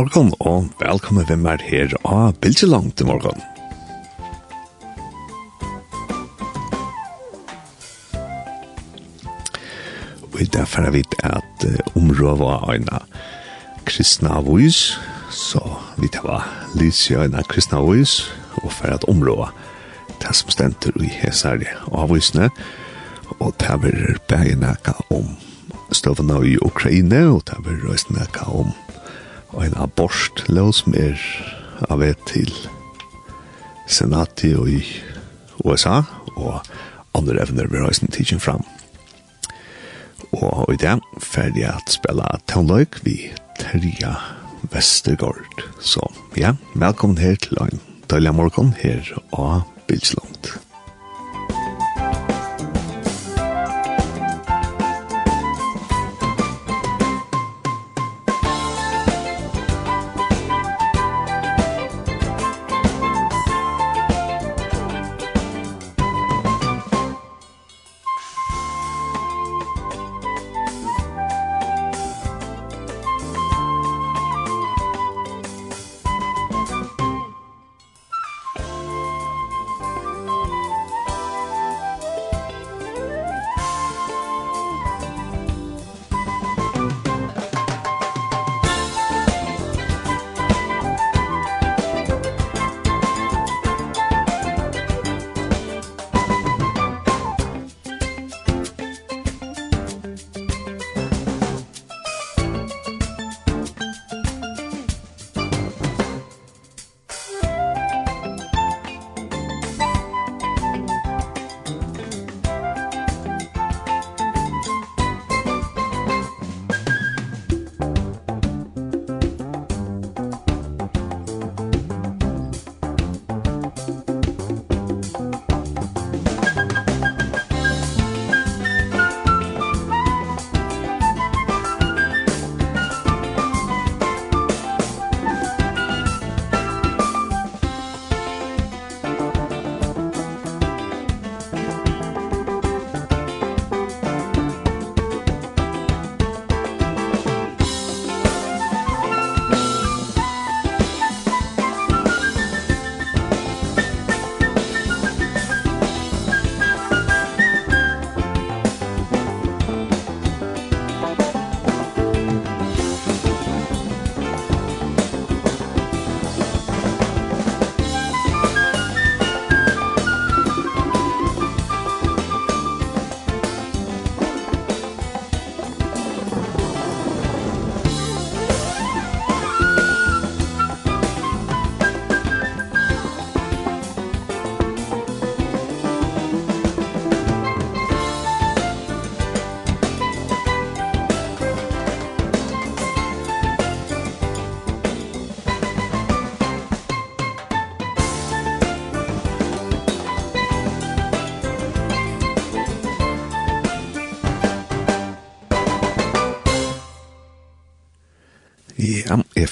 morgon, og velkommen til meg her av Bilgelangt til morgon. det för vi området var en kristna vois så vi det var Licia en kristna vois og för at området det som stenter i hesar av voisne och det bare nækka om støvende i Ukraina og det er bare nækka om en abort som er av et til senati och i USA og andre evner vi har sin tidsin fram og i det ferdig at spela Townløyk vi Terja Vestergaard. Så ja, velkommen her til en døylig morgen her og Bilslandt.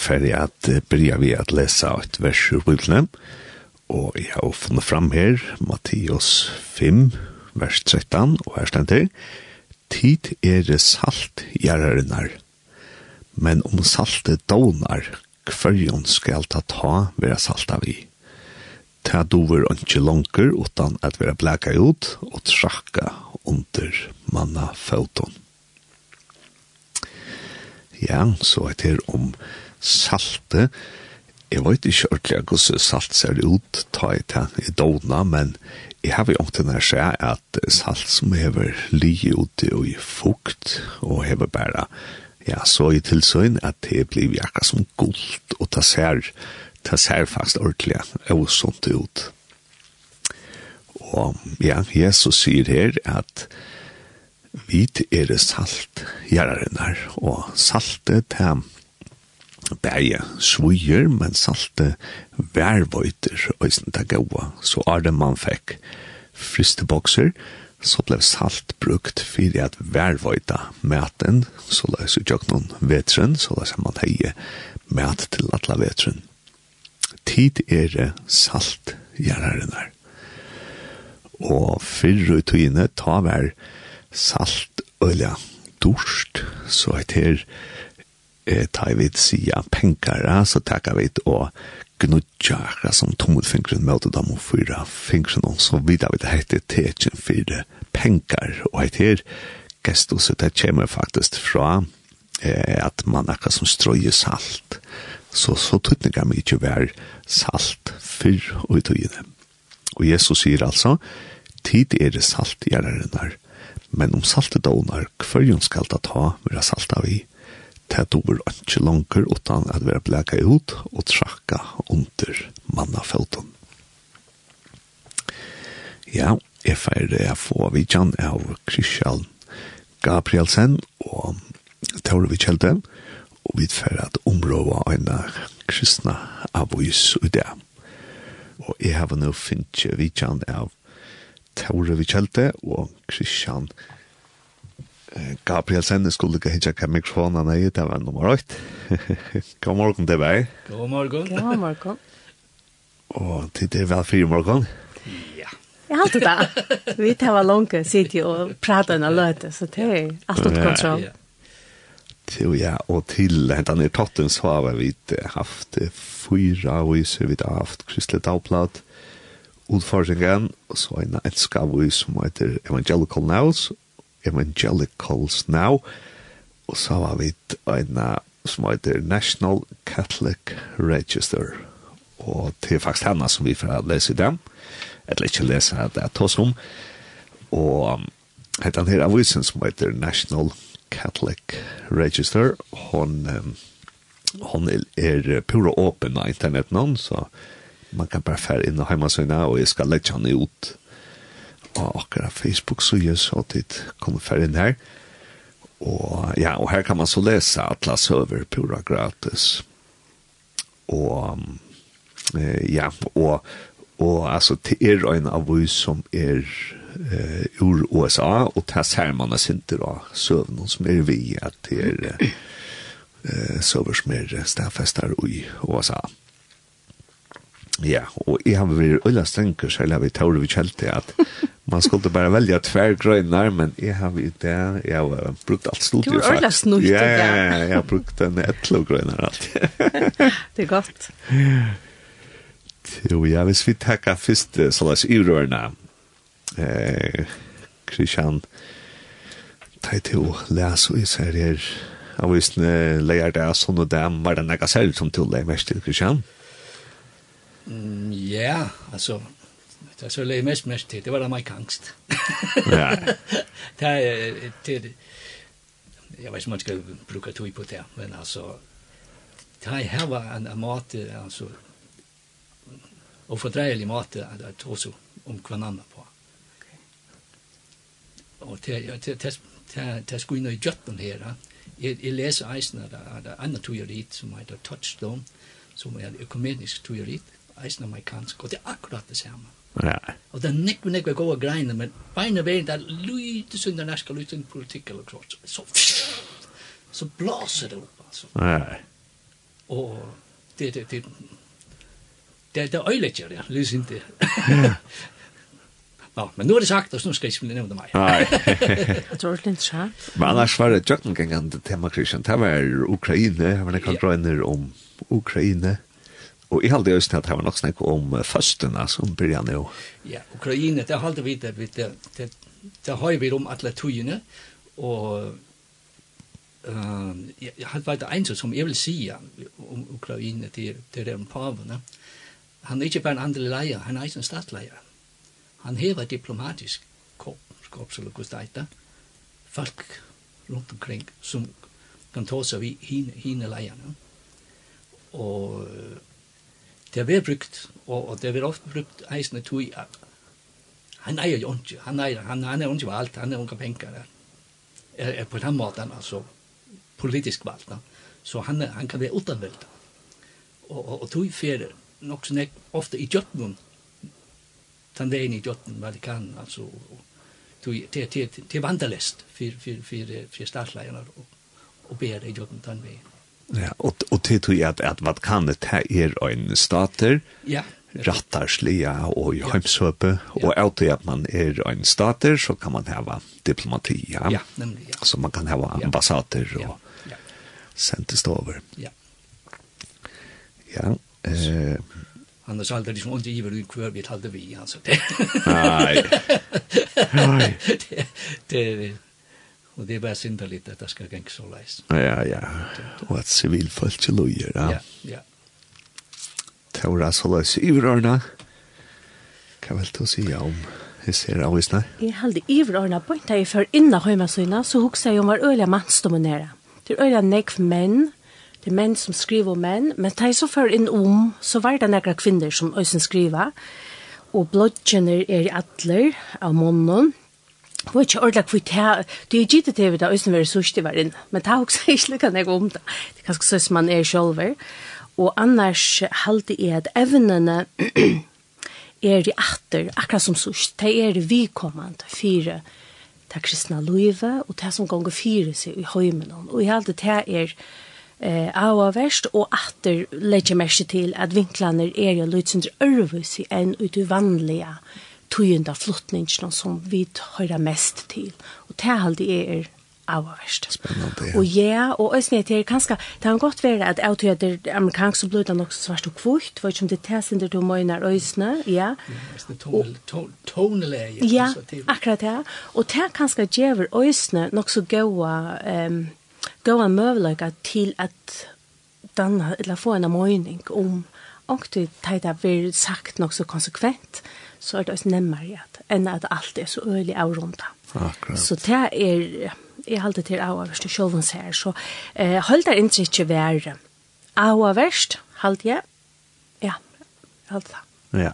ferdig at byrja vi at lesa et vers ur Bibelen, og jeg har funnet fram her, Mattias 5, vers 13, og her stender, Tid er salt gjerrarinnar, men om saltet donar, hverjon skal ta ta vera salta vi. Ta dover ikke langer utan at vera blæka ut og trakka under manna fauton. Ja, så er det om salte. Jeg vet ikke ordentlig hvordan salt ser ut, ta i ta i dona, men jeg har jo ångten her seg at salt som hever li ute og i fukt, og hever bare, ja, så i tilsøyn at det blir jakka som gult, og ta ser, ta ser faktisk ordentlig, og sånt ut. Og ja, Jesus sier her at vit er salt, gjerraren her, og saltet, det bæja svujer, men salte værvøyter, og sin ta gaua. Så er det man fikk friste bokser, så blev salt brukt fyrir at værvøyta maten, så la oss utjøk noen vetren, så la oss man heie mat til atla vetren. Tid er det salt gjerraren der. Og fyrre utøyene ta vær salt ølja durst, så er det her eh, tar vi sia penkara, så tackar vi och gnudjar som tomodfingren möter dem och fyra fingren og så vidare vi det heter techen fyra penkar och heter gestus det kommer faktiskt fra eh, att man akkurat som strøyer salt. Så så tutningar mig inte salt fyr och i tugene och Jesus sier alltså tid er det salt gjerrarenar men om saltet donar kvörjon skal ta ta vera salt av i det dover ikke langer utan at vi er bleka ut og trakka under mannafelten. Ja, jeg feirer jeg få vidjan av Kristian Gabrielsen og Tore Vikjelde, og vi feirer at området av en kristna avvis i det. Og jeg har nå finnet vidjan av Tore Vikjelde og Kristian Gabrielsen Gabriel Senne skulle ikke hitje hva mikrofonen er, det var nummer 8. God morgen til deg. God morgen. God morgen. Og til det vel fire morgen. Ja. Jeg halte det. Vi tar var langt, sitter og prater en løte, så det er alt under kontroll. Ja. Til, ja, og til hentan i totten så har vi haft fyra viser, vi har haft Kristelig Dagblad, utfordringen, og så en elska vis som heter Evangelical Nows, Evangelicals Now, og så har vi en som heter National Catholic Register, og det er faktisk henne som vi får lese i dem, eller ikke lese det er tos om, og heter han her avisen som heter National Catholic Register, hon, hon er pura åpen av internett noen, så man kan bare fære inn og hjemme og jeg skal legge han ut, og akkurat Facebook så gjør så det kommer fer inn her. Og, ja, og her kan man så lese Atlas over pura gratis. Og eh, ja, og, og altså til er en avvis som er eh, ur USA, og til her man er sint da, søvn som er vi, at det er eh, søver som er stedfester i USA. Ja, og jeg har vært øyla strenger, særlig har vi tåret vi kjelte at man skulle bare velge tvergrøyner, men jeg har vært det, jeg har brukt alt studiet. Du har øyla snult, ja. Ja, jeg har brukt en etlogrøyner alt. det er godt. Jo, ja, hvis vi takker først, så la oss urørene. Eh, Kristian, ta i til å lese og især her, av visne leier det, sånn og dem, var det nekka selv som til å leie mest til Christian? Ja. Mm, ja, altså, det er så jeg mest mest til, det var da meg amerikansk. Ja. det er, det, jeg vet ikke om man skal bruke tog på det, men altså, det her var en, en måte, altså, og fordreilig måte at også om hverandre på. Og det, det, det, det, det skulle inn i jøtten her, jeg, jeg leser eisen av det andre teorit som heter Touchstone, som er en økumenisk teorit, eisen amerikansk, og det er akkurat det samme. Ja. Og det er nekve, nekve gode greiner, men beina veien, det er lydes under norska, lydes under politikk eller klart, så, så blåser det opp, altså. Ja. Og det, det, det, det, det er øyletjer, ja, lydes inte. det. Ja, men nu är det sagt och nu ska jag inte nämna mig. Nej. Det var lite sant. Men annars var det tjökningengan tema Christian. Det var Ukraine, det var en grønner om Ukraina. Og jeg halde just at det var nok snakk om uh, føstene som byrja nå. Ja, Ukraina, det halde vi det, det, det, det har vi om alle togene, og uh, jeg, jeg har vært en som jeg vil si om Ukraina til, til den pavene. Han er ikke bare en andre leier, han er ikke en statsleier. Han hever diplomatisk korps eller gusteita, folk rundt omkring som kan ta seg i hine, hine leierne. Og det er brukt, og, og det er ofte brukt eisende eisne at han eier jo ikke, han eier, han, han er ikke valgt, han er unga penger, er, er på den måten, altså, politisk valgt, no? så han, er, han kan være utanvilt. og, og, og tui fer nok som jeg ofte i djøttnum, den veien i Gjøtmon, hva de kan, altså, og, tui, til, til, til vandalest, for, for, for, for startleierne, og, og ber i djøttnum den veien. Ja, og, og til tog at, at vad kan det her er en stater, ja. rattarslia og i heimsøpe, og av til at man er en stater, så kan man hava diplomati, ja. ja, nemlig, ja. Så man kan hava Ja. og ja. Ja. sendes over. Ja. Ja, eh, Han har sagt det liksom inte givet ut kvar vi hade vi han det. Nei. Nei. Det det Och det är bara synd lite att det ska gänga så läs. Ja, ja. Og at civilfolk till lojer, ja. Ja, ja. Taura så løs i vrörna. Hva vil du si om Jeg ser av. Jeg halde ivrørene på da jeg før innan høymasøyna, så hugsa jeg om var øyla mannsdominera. Det er øyla nekv menn, det er menn som skriver om menn, men da jeg så før inn om, så var det nekra kvinner som øysen skriva, og blodgjener er i atler av månen, Jeg var ikke ordentlig kvitt her. Det er gitt til det, det er sørst i verden. Men det er også ikke lykke jeg om det. Det er ganske sånn som man er selv. Og annars halte jeg at evnene er i atter, akkurat som sørst. Det er vikommende fire det kristna livet, og det som ganger fire seg i høymen. Og jeg halte det er eh, avverst, og atter legger mest til at vinklene er jo litt sånn ærvus enn ut i vanlige tøyenda flottningen som vi hører mest til. Og det halde er avverst. Spennende, ja. Og ja, og øyne til kanskje, det kan godt være at jeg tror at det er amerikansk som blod er nok svart og kvitt, for ikke om det er tæsinder du møgner øyne, ja. Tonelæge. Ja, akkurat det. Og det kanskje gjør øyne nok så gode, um, gode møveløyga til at danna, eller få en møyning om, og det er sagt nok så konsekvent, så er det også nemmere at, enn at alt er så øyelig av rundt. Akkurat. Så det er, jeg halte til av verst og sjåvens her, så eh, hold det ikke ikke være av verst, halte jeg. Ja, halte det. Ja,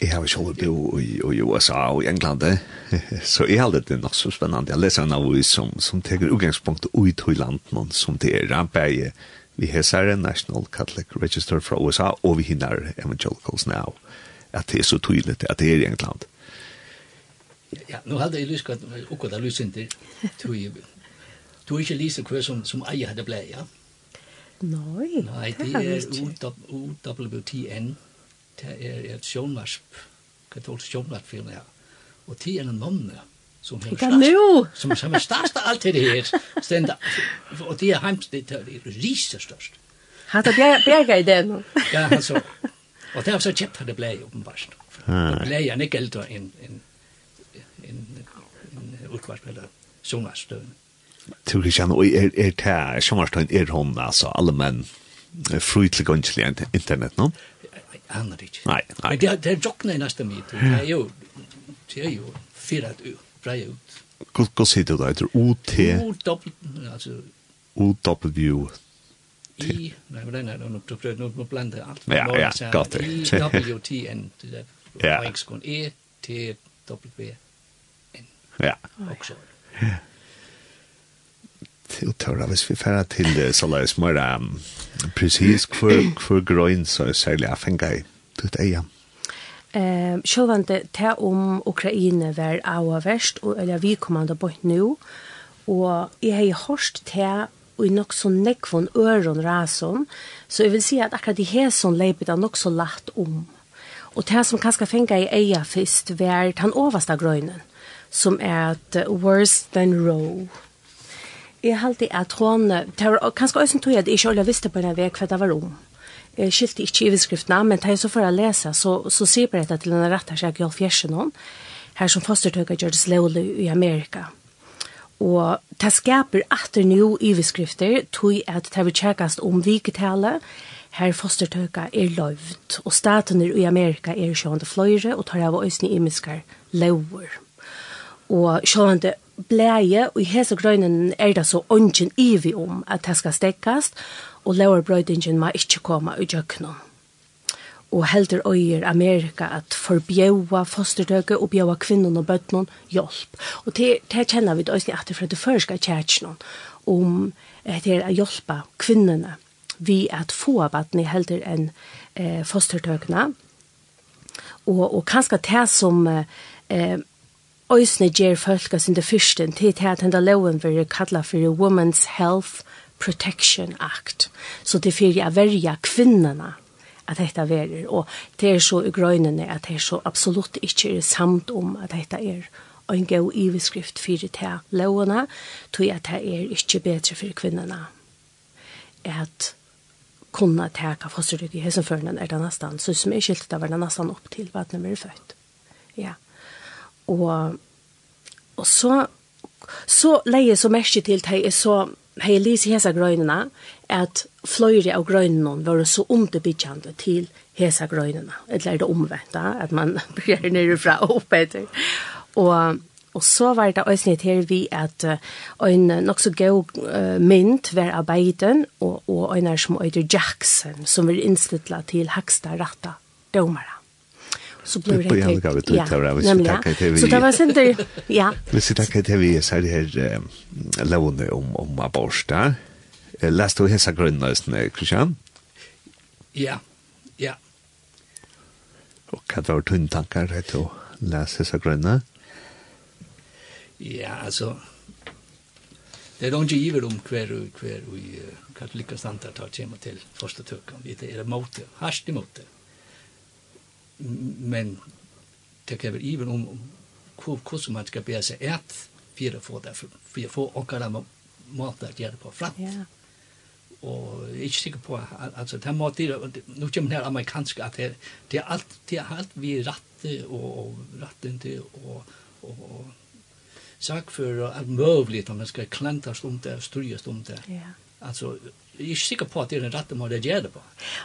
jeg har selv bo i, i USA og i England, så jeg halte det nok så spennende. Jeg leser en avis som, som teker utgangspunkt ut i landet, som det er rampeier, vi har hesar National Catholic Register fra USA, og vi hinner Evangelicals Now at det er så tydligt at det er i England. Ja, nu hade jag lyst att och det lyst inte Du Du ikke lyser hva som, som eier hadde blei, ja? Nei, Nei, det er OWTN. Det er et sjånvarsp, katolsk sjånvarsfirma, ja. Og det er en nonne som er størst. Som, som er størst av alt det her. Stenda. Og det er heims, det er det størst. Han tar bjerga i det nå. Ja, altså, Och därför så köpte det blev uppenbart. Det blev jag inte gällde en en en en utkvartspelare sommarstund. Tror du og er, er det sommarstund är hon alltså alla män fruitlig gonchli internet no? Annar ikke. Nei, nei. Men det er jokna i neste mitt. Det er jo, det er jo fyra ut, breia ut. Hva sier du da? etter er OT? OW. Altså. OW. I, nej, hvordan er det? Nu, du, nu, nu blander jeg alt. Ja, ja, godt det. I, W, T, N, det der, ja. på engelsk E, T, W, N. Ja. Og så. Ja. Til tørre, hvis vi færre til så la oss mer um, precis hvor, hvor grøn så særlig jeg fenger i ditt eie. Eh, sjølvande te om Ukraina var av verst, og eller vi kommer da bort nu og jeg har hørt til og i nok så nekvån øron rasom, så jeg vil si at akkurat i hæson leipet er nok så lagt om. Og det som kanskje fenga i eia fyrst, var den overste grønnen, som er at worse than row. Jeg halte at hon, det var kanskje også en tog at jeg ikke alle visste på denne vek hva det var om. Jeg skilte ikke i iveskriftene, men da jeg så for å lese, så, så sier jeg dette til denne her, så jeg gjør fjersen hon, her som fostertøkker gjør det slålig i Amerika. Mm Og det skaper atter nu i beskrifter, tog at det vil tjekkast om viketale, her fostertøka er løyvd, og statener i Amerika er sjående fløyre, og tar av øyne imiskar løver. Og sjående bleie, og i hese grøynen er det så ånden ivi om at det skal stekkast, og løverbrøydingen må ikke komme i djøknene og heldur øyer Amerika at forbjøa fostertøke og bjøa kvinnen og bøttene hjelp. Og det, det kjenner vi også at det fra det første kjærkjen om det er å hjelpe kvinnene vi at få av at ni heldur enn eh, fostertøkene. Og, og kanskje det som eh, øysene gjør folk sin det første, til til at denne loven vil kalla for Women's Health Protection Act. Så det fyrir jeg verja kvinnerne at dette verer, og det er så i grøynene at det er så absolutt ikke er samt om at dette er en god iveskrift for det lovene, tog at det er ikke bedre for kvinnerne at kunna teka fosterrygg i hesenførnen er det nesten, så som er skilt, det var det nesten opp til hva den ble født. Ja. Og, og så, så leie så mest til at jeg så, hei lise hesa grøynene, at fløyre av grøynene var så underbyggjande til hesa grøynene. Eller er det omvendt, at man blir nere fra opp etter. Og, og så var det også nytt her vi at en nok så god uh, mynd var av arbeiden, og, og en er som øyder Jackson, som var innstittlet til Hakstad Ratta domere. så blir det helt ja, gavet ut här så det var sin tur, ja Hvis vi takker til vi så er det här lovande om om aborsta Läst du hessa grunden, Kristian? Ja, ja. Og hva var tunne tankar til å lese hessa grunnen? Ja, altså, det er ikke giver om hver og hver og katolika standard tar tema til første tøkken. Det er mot det, harsht i det. Men det kan være giver om hvordan man skal be seg et for å få det, for å få åkere måte å gjøre på framt. Ja og jeg er ikke sikker på, altså, det må til, nå kommer det her amerikansk, at det, det er alt, det er alt vi ratte og, og rattende og, og, og sak for alt mulig, om man skal klantast om det, styrjast om det. Ja. Altså, jeg er ikke sikker på at det er en rette måte å gjøre det på.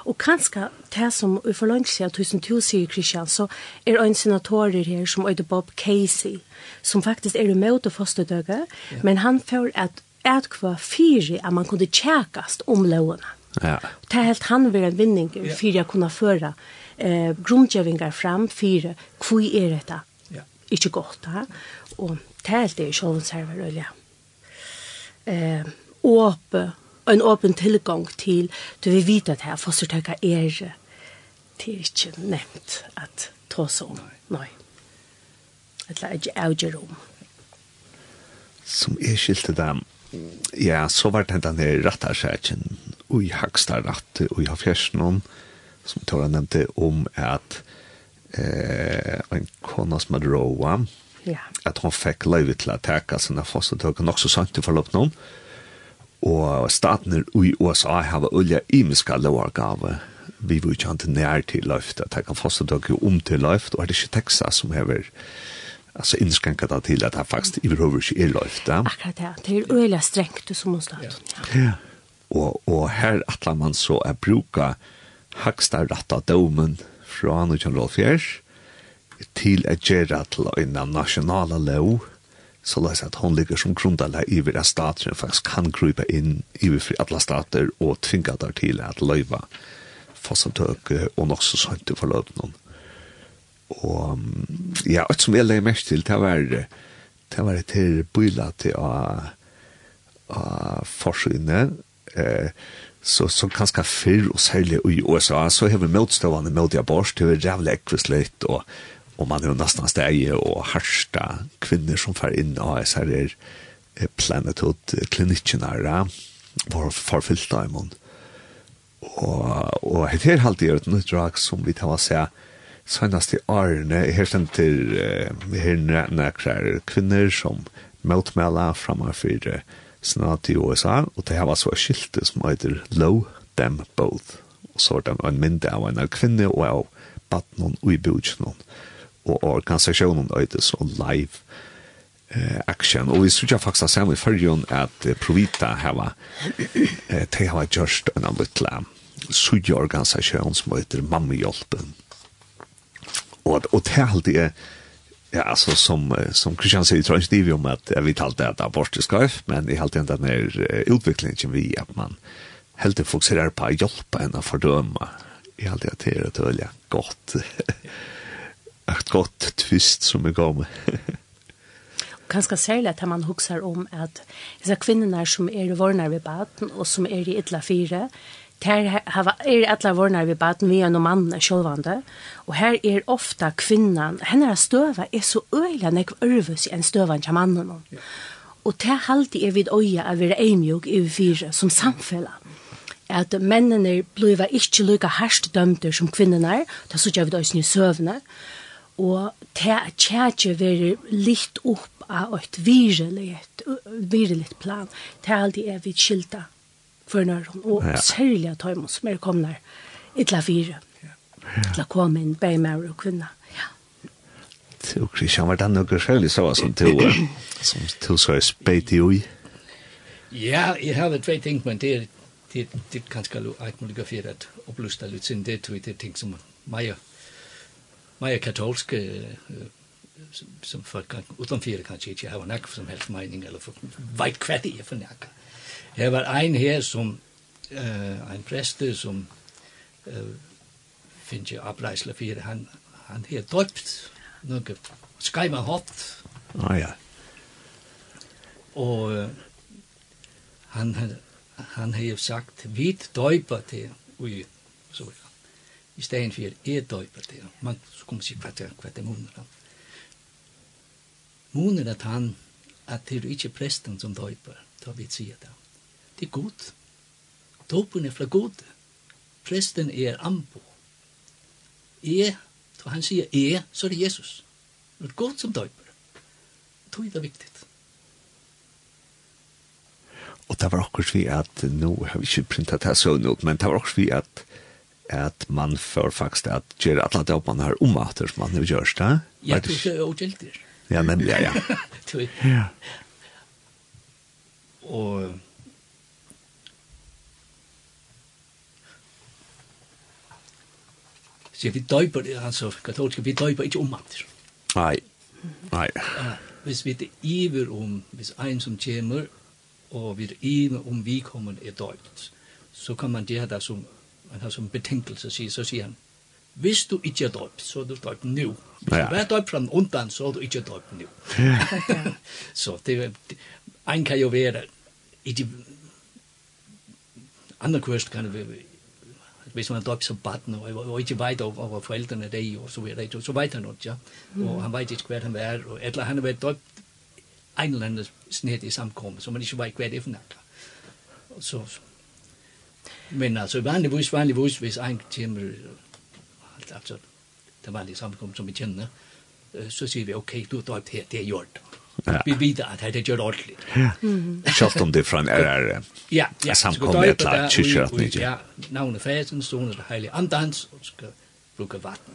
Og kanskje det som vi får langt seg, tusen to sier Kristian, så er en senatorer her som øyde Bob Casey, som faktisk er imot å første døgge, ja. men han får at at kva fyri at man kunne tjekast om lovene. Ja. Det er helt han vil en vinning fyri at kunne føre eh, grundgjevingar fram fyri hva er dette ja. ikke godt. Ha? Og det er helt det er sjåvensherver, ja. Eh, åpe, en åpen tilgang til, du vil vite at her fostertøyka er det er ikke nevnt at ta seg om. Nei. Det er ikke avgjør om. Som er skilte dem, ja, så var det den her rattarskjæren, og i Hagstarratt, og i Hafjersnån, som Tora nevnte, om at eh, en kona som hadde råa, ja. at hun fikk løyve til å teka sine nok også sant til forløp noen, og staten i USA har ulja imiska lovargave, vi var ikke nær til løyft, at jeg kan fostertøkken om til løyft, og er det ikke Texas som hever alltså inskränka det till att det faktiskt i behöver sig är löft. Akkurat det. Det är öliga strängt som hon slått. Ja. Og, og her atler man så att bruka högsta rätta domen fra 1904 til att gjøre til en av nasjonale lov så la seg at hun ligger som grundala i våra stater faktisk kan krypa inn i hver alle stater og tvinga der til at løyva att löva fossatök och också sånt för löpnån og ja, alt som jeg legger mest til, det var det var et her bøyla til å å forsyne eh, så, så ganske fyrr og særlig i USA så har vi motstående mot abort, det var rævlig ekvislitt og og man er jo nesten steg og harsta kvinner som fer inn av SRR Planetud her var forfylt av imen. Og, og her halte jeg et nytt drag som vi tar å se si, senast i årene, her stender uh, her nekker kvinner som møtmela framfor uh, senat i USA, og det her var så skiltet som heter Low Them Both. Og så var det en mindre av en kvinne og av batten og i bjudgen Og organisasjonen heter så Live eh, action. Og vi synes jeg faktisk sammen i førjen at eh, Provita hava, eh, de hava gjørst en av litt sudja organisasjon som heter Mammehjolpen og och det allt er ja altså som som Christian sier tror jeg inte om at jeg vet allt det att abort är skajf men det är alltid den här utviklingen vi at man helt enkelt fokuserer på att hjälpa henne att fördöma i allt det här att välja godt et godt twist som er är gammalt ganska særlig at man husker om at disse kvinnerne som er i vårnere ved baden, og som er i ytla fire, Her hava, er alla vornar vi baden vi en og mannen sjølvande, og her er ofta kvinnan, henne støva er så øyla nek ørvus ein støvan kja mannen. Ja. Og det halti er við øya av vera eimjog i fyra som samfella. At mennene bliva ikke lukka harsht dømter som kvinnerne, da så gjør vi det i søvne, og det tjætje være litt opp av et virelig, virelig plan, det halde er vi skilta for nøren, og ja. særlig at høymen som er kommet her, ytla fire, ytla kom inn, bare med og kvinner. Ja. Så Kristian, var det noe særlig så som du, som du så er speit i ui? Ja, jeg har tvei ting, men det er det det kan skal alt muligt for at oplusta lidt sin det til det ting som Maja Maja katolske som folk kan utan fire kan ikke have nok som helst mening eller för vet kvætte jeg för nok. Det var en her som, uh, en prester som uh, finnes jo oppreisle for, han, han er døpt, noe skreiv han hatt. Å ah, ja. Og uh, han, han har jo sagt, vi døyper til, ui, så ja. I stedet for, er døyper til. Man skulle si hva det er munnen. Munnen at han, at det er ikke presten som døyper, da vi sier det det er god. Dopen er fra god. Presten er ambo. Jeg, da han sier jeg, så er det Jesus. Det er god som døper. Det er det viktig. Og det var akkurat vi at, nå har vi ikke printet det så nå, men det var akkurat vi at, at man får faktisk at gjør alle det man har omater som man har gjort det. Ja, det er jo gjelder. Ja, nemlig, ja, ja. ja. Og Så vi døyper, altså katolske, vi døyper ikke om omvendt. Nei, nei. Hvis vi er iver om, hvis en som kommer, og vi er iver om vi kommer er døypt, så kan man gjøre det som, man har som betenkelse, så sier han, Hvis du ikke er døypt, så er du døypt nå. Hvis ja. du er døypt fra den undan, så er du ikke døypt nå. så det, er, en kan jo være, i de andre kursen kan det være hvis man døbte som baden, og, og ikke vet over, over forældrene der, og så videre, så vet han noe, ja. Og han vet ikke, hva han er, og, eller han har vært døbt en eller annen snet i samkommet, så man ikke vet hva det er for noe. Så, men altså, vanligvis, vanligvis, hvis en kommer, altså, det vanlige samkommet, som vi kjenner, så sier vi, ok, du har døpt her, det er gjort. Vi vet at det gjør gör ordentligt. Kjalt om det fra en RR. Ja, ja. Samkom med ett lag, kyrkjörat ni. Ja, navnet fæsen, stående det heilige andans og skal bruke vatten.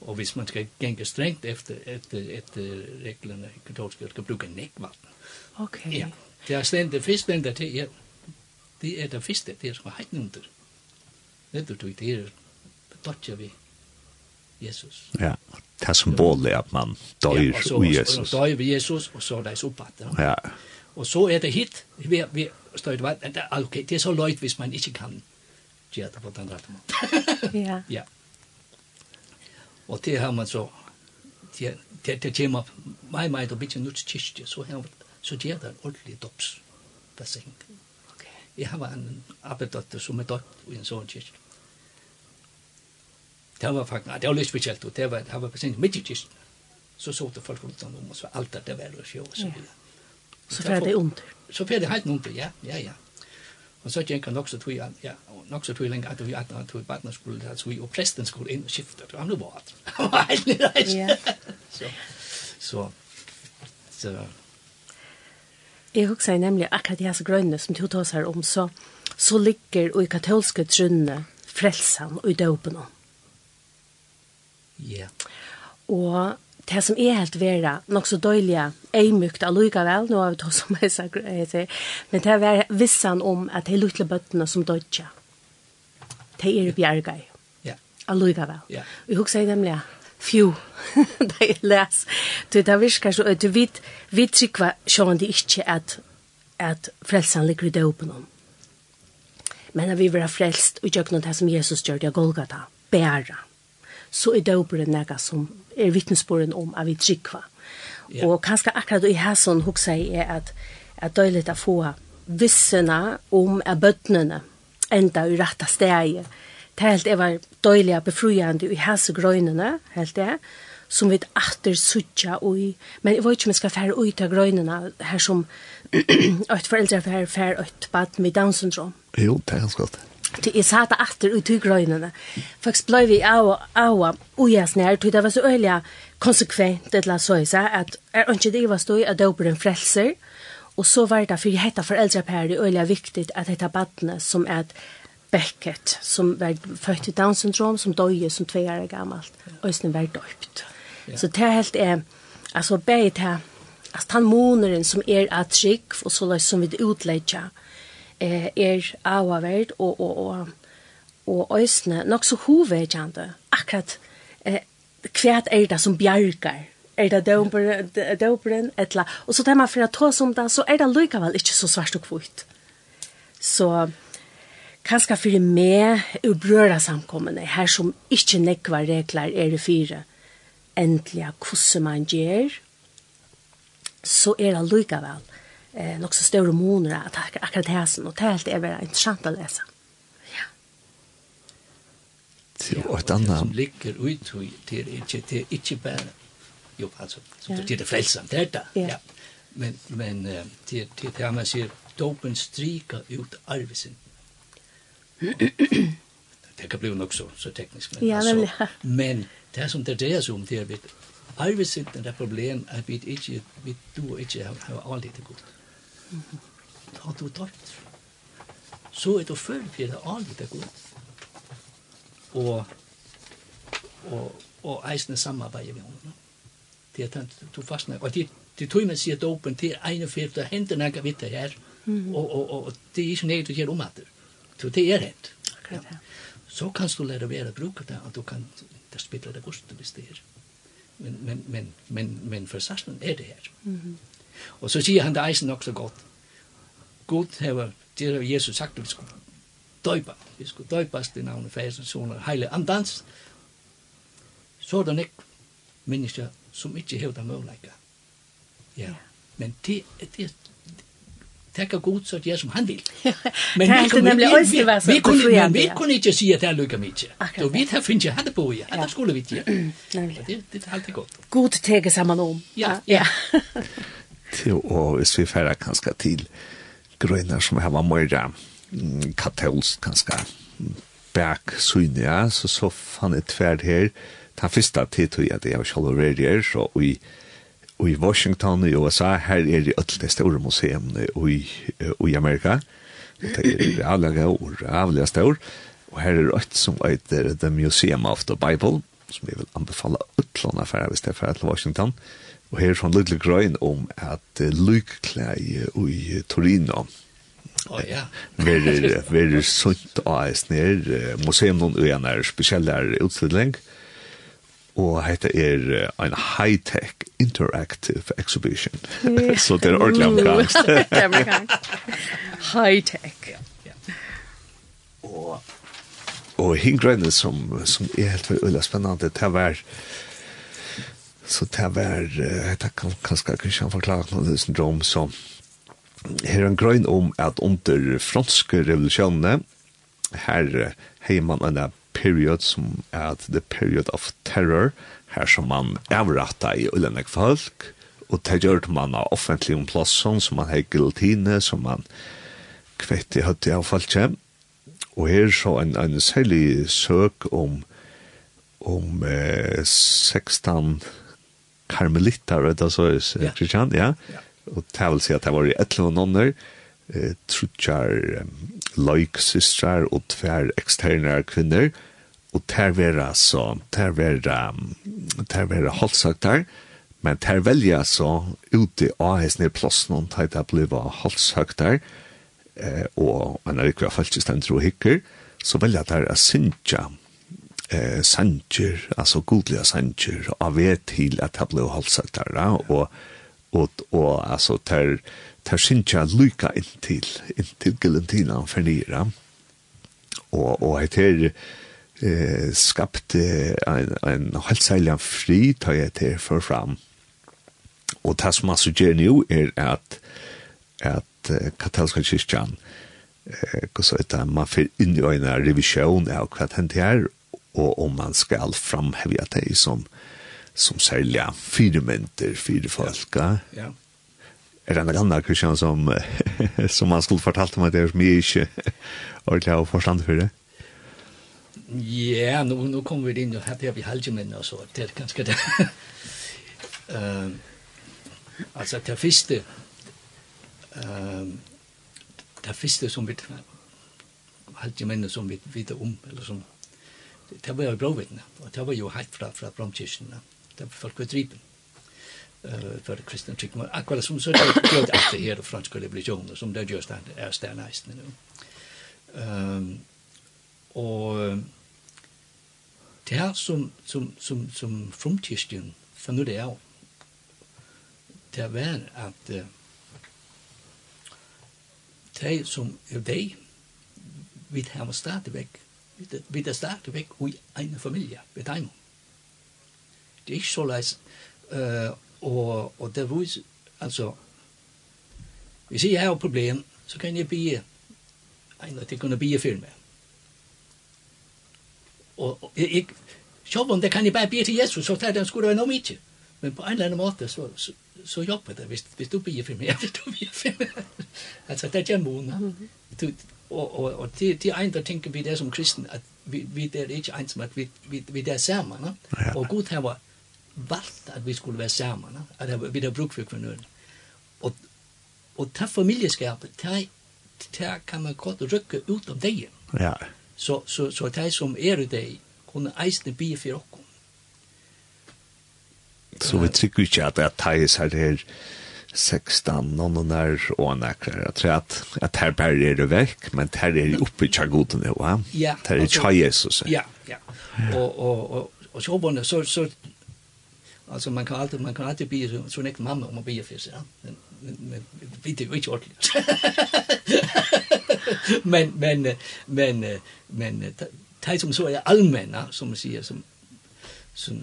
Og hvis man skal genge strengt efter, efter, efter reglene i katolske, skal bruke nekvatten. Ok. Ja, det er stendt det første fiskländer til, ja. Det er det første, det er som er Det under. det, det är det, det är det, det är det, Jesus. Ja, det er symbolet at man døyr ja, og Jesus. Og døyr vi Jesus, og så er det oppbatt. Ja. Og så er det hit, vi, vi støyder det det, okay, det er så løyt hvis man ikke kan gjøre det på den rette måten. ja. ja. Og det har man så, det, det, det kommer meg, meg, det blir ikke nødt kyrkje, så, har, så gjør det en ordentlig dops. dopsbasseng. Okay. Jeg har en arbeidsdatter som er døpt i en sånn kyrkje. Det var faktisk, det var litt spesielt, og det var, det var bestemt midt i kisten. Så så det folk rundt om, og så alt det var og sjå, og så videre. Så fer det under. Så fer det helt under, ja, ja, ja. Og så gikk han nok så tog, ja, nok så tog lenge at vi at han tog barna skulle, at vi og presten skulle inn og skifte, og han var alt. Han var helt nere. Så, så, så. Jeg husker nemlig akkurat de her grønne som du tar seg om, så, så ligger og i katolske trunne frelsen og i døpen om. Ja. Og det som er helt vera, nok så døyliga, eimykt allikevel, nå har vi tog som jeg sier, men det er vissan om at de lutla bøttene som dødja, Det er bjergei. ja. allikevel. Ja. Og jeg husker nemlig, fju, da jeg les, du, det virker så, du vet, vi trykva det ikke at, at frelsan ligger i døpen om. Men at vi var frelst og gjør noe som Jesus gjør det er Golgata, bæra så er døperen nega som er vittnesbåren om at vi trykva. Yeah. Og kanskje akkurat i hæsson huksa jeg er at at døylet å få vissena om at bøttene enda i rette steg. Det helt er var døylig og befruende i hæsegrøynene, helt det, som vi atter suttja ui. Men jeg vet ikke om jeg skal fære ui til grøynene her som et foreldre fære fære et bad med Down syndrom. Jo, det er ganske godt. Det är det åter ut i grönarna. Faktisk blev vi av og ujas nær, tog det var så öliga konsekvent det la så i seg, at er ikke det var støy att dopa den frälser. Och så var det for jeg hette det öliga viktigt att hette barnet som er Beckett, som var født i Down syndrom, som døye som två år gammalt og som var døpt. Så det er helt, eh, altså, bare det, altså, han måneren som er at trygg, og så løs som vi utlegger, eh, er avaverd og, og, og, og øsne nok så hovedkjende. Akkurat eh, hva er det som bjerger? Er det døperen? Etla. Og så tar man for å ta som det, så er det likevel ikke så svart og kvitt. Så kanskje for meg og brøra samkommende, her som ikke nekva regler er det fire, endelig hvordan man gjør, så er det likevel eh, nok så større måneder at ak akkurat hæsen, og det er helt er interessant å lese. Ja. Til ja, et annet. Det som ligger ut, det er ikke, det er ikke bare, jo, altså, ja. det er det frelsamt, det er det, ja. ja. Men, men det, det er man sier, dopen stryker ut arvesen. det kan bli nok så, så teknisk, men, ja, altså, ja. men det som det dreier seg om, det er Arvesynden er problem at vi ikke, vi du ikke har, har allit det godt. Ta du døpt. Så er det følg for det godt. Og, og, og eisende samarbeidet med henne. Det er den du fastner. Og det, det tog man sier dopen til ene fyrt, det hender noe vidt det her. Og, og, og, det er ikke nødt du gjøre om at det. Så det er hent. Så kan du lære å være bruke det, at du kan det spiller det bort hvis det er. Men, men, men, men, men for sassen er det her. Og så sier han det eisen nok så godt. God hever, det har Jesus sagt, vi skulle døypa, vi skulle døypas til navnet fæsen, soner, heile andans, så er det nek mennesker som ikke hever det møvleika. Ja, men det, det, det er god så det er som han vill. Men vi kunde nämligen också vara så. Vi kunde vi kunne ikke si at det er lukar mycket. Så vi tar finns ikke hadde på ju. Annars skulle vi inte. Det det är alltid godt. God tege sammen om. Ja. Ja. til, og hvis vi færre kanskje til grønner som har mer katolsk kanskje bak syne, ja, så så fann jeg tverd her, Ta første tid tog jeg det jeg selv var her, så i, i Washington i USA, her er det alle de store museene i, i Amerika, Og det er avlige og avlige store. og her er det som heter The Museum of the Bible, som jeg vil anbefale utlån affæra hvis det er fra til Washington, og Og her er sånn lille grøyn om at uh, lykkleie i Torino oh, ja. verer, verer sunt av eis ned. Museum noen ugen er spesielle utstilling. Og hette er en high-tech interactive exhibition. Så det er ordentlig amerikansk. det er amerikansk. High-tech. Og, og hingrøyne som, som er helt veldig spennende, det var... Er Så det var, det kan kanskje ikke forklare noe det syndrom. Som her en grøn om at under franske revolusjonene her har man en period som er the period of terror her som man avratta i ulennek folk og det gjør man av offentlig om plassen som man har guillotine som man kvett i høtt i av folk og her så en, en særlig søk om om eh, 16 karmelitter, vet du, så er kristian, ja. Og det vil si at det var i et eller annet nonner, eh, trutjar loiksystrar og tver eksterne kvinner, og ter vera så, ter vera, ter vera halsaktar, men ter velja så ute av hans nere plassen og teit a bliva halsaktar, eh, og en er ikke falskistendro hikker, så velja der a synsja eh sanger alltså godliga sanger av vet till att ha blå halsatara och och och alltså tar tar synja lycka in till in till Galentina för nira och och heter eh skapt en en halsäljan fri tar jag till för fram. Och tas som alltså ger er är att att katolska kyrkan eh, hva så heter man får inn i øyne revision av hva det og om man skal framhevja det som, som særliga fyrmynter, folk. Ja. ja. Er det en annen, Kristian, som, som man skulle fortalt om at det er mye ikke ordentlig har forstand for det? Ja, nu, nu kommer vi inn og her blir vi halvdjemenn og så, det er ganske det. uh, altså, det første, uh, det første som vi halvdjemenn som vi vet om, eller som det var jo bråvittne, og det var jo helt fra, fra bromkirkene. Det var folk ved dripen uh, for kristne tryggmar. Akkurat som så det gjør det alltid her og fransk religioner, som det gjør stand, er stærneisene nu. Um, og det her som, som, som, som frumkirken fann det av, det var at uh, de som er de, vi har stadigvæk vi er stadigvæk i en familie ved dem. Det er ikke så leis. Uh, og, og det var altså, hvis jeg har problem, så kan jeg bli en at jeg kunne bli for meg. Og, og jeg, selv om det kan jeg bare bli til Jesus, så tar den skulle være noe mye. Men på en eller annen måte så, så, så jobber det, hvis, hvis du blir for meg, hvis du blir for meg. altså, det er ikke en måned og, og, og det, det er en, der tænker vi det som kristen, at vi, vi der er ikke en som at vi, vi, vi det er sammen. No? Ja. Og Gud har valgt at vi skulle være sammen, no? at vi har brug for kvinnerne. Og, og ta familieskapet, ta ta kan man godt rykke ut av det. Ja. Så, så, så ta som er i det, kunne eisne bli for oss. Så vi trykker ikke at det er teis her her, 16 nonnonar og nekrar. Jeg tror at, at her bare er det vekk, men her er det oppe i tjargodene, va? Ja. Her er tja Jesus. Ja, ja. Og, og, og, og jobbene, så, så, altså man kan alltid, man kan alltid bli så, så nekt mamma om man blir fyrst, ja. Men, men, vi det jo ikke ordentlig. men, men, men, men, det som så er allmänna, som man sier, som, som,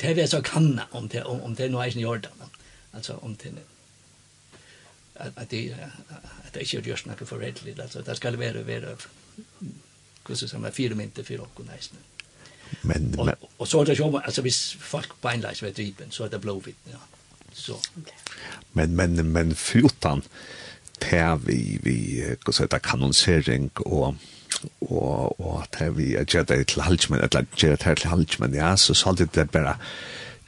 det er så kanna om det, om, det nå er ikke i ordet, alltså om till att att det att det är ju just något för rättligt alltså det ska vara vara kus som är fyra minuter för och nästan men och, och så det jag alltså vis folk beinleis vet dripen så det blå vitt ja. Så. Men men men fyrtan tär vi vi kus heter kanonsering och og og at vi er gjør det til halsmen, eller gjør det til halsmen, ja, så så det er bare,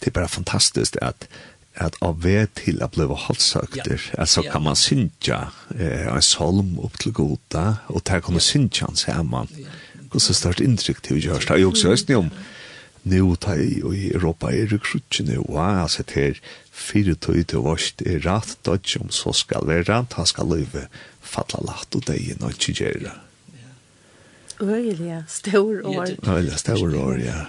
det er bare fantastisk at at av ved til å bli halsøkter, ja. altså kan man synge eh, en solm opp til goda, og der kommer ja. synge han sammen. Ja. Hvordan størst inntrykk til å gjøre det? Jeg også høyst om, nå ta i og i Europa er det krutsjene, og jeg har sett her, fire tøy til vårt er rett, da ikke om så skal være, rett, han skal løyve fattla lagt og deg og ikke gjøre. Øyelig, stor år. Øyelig, stor år, ja.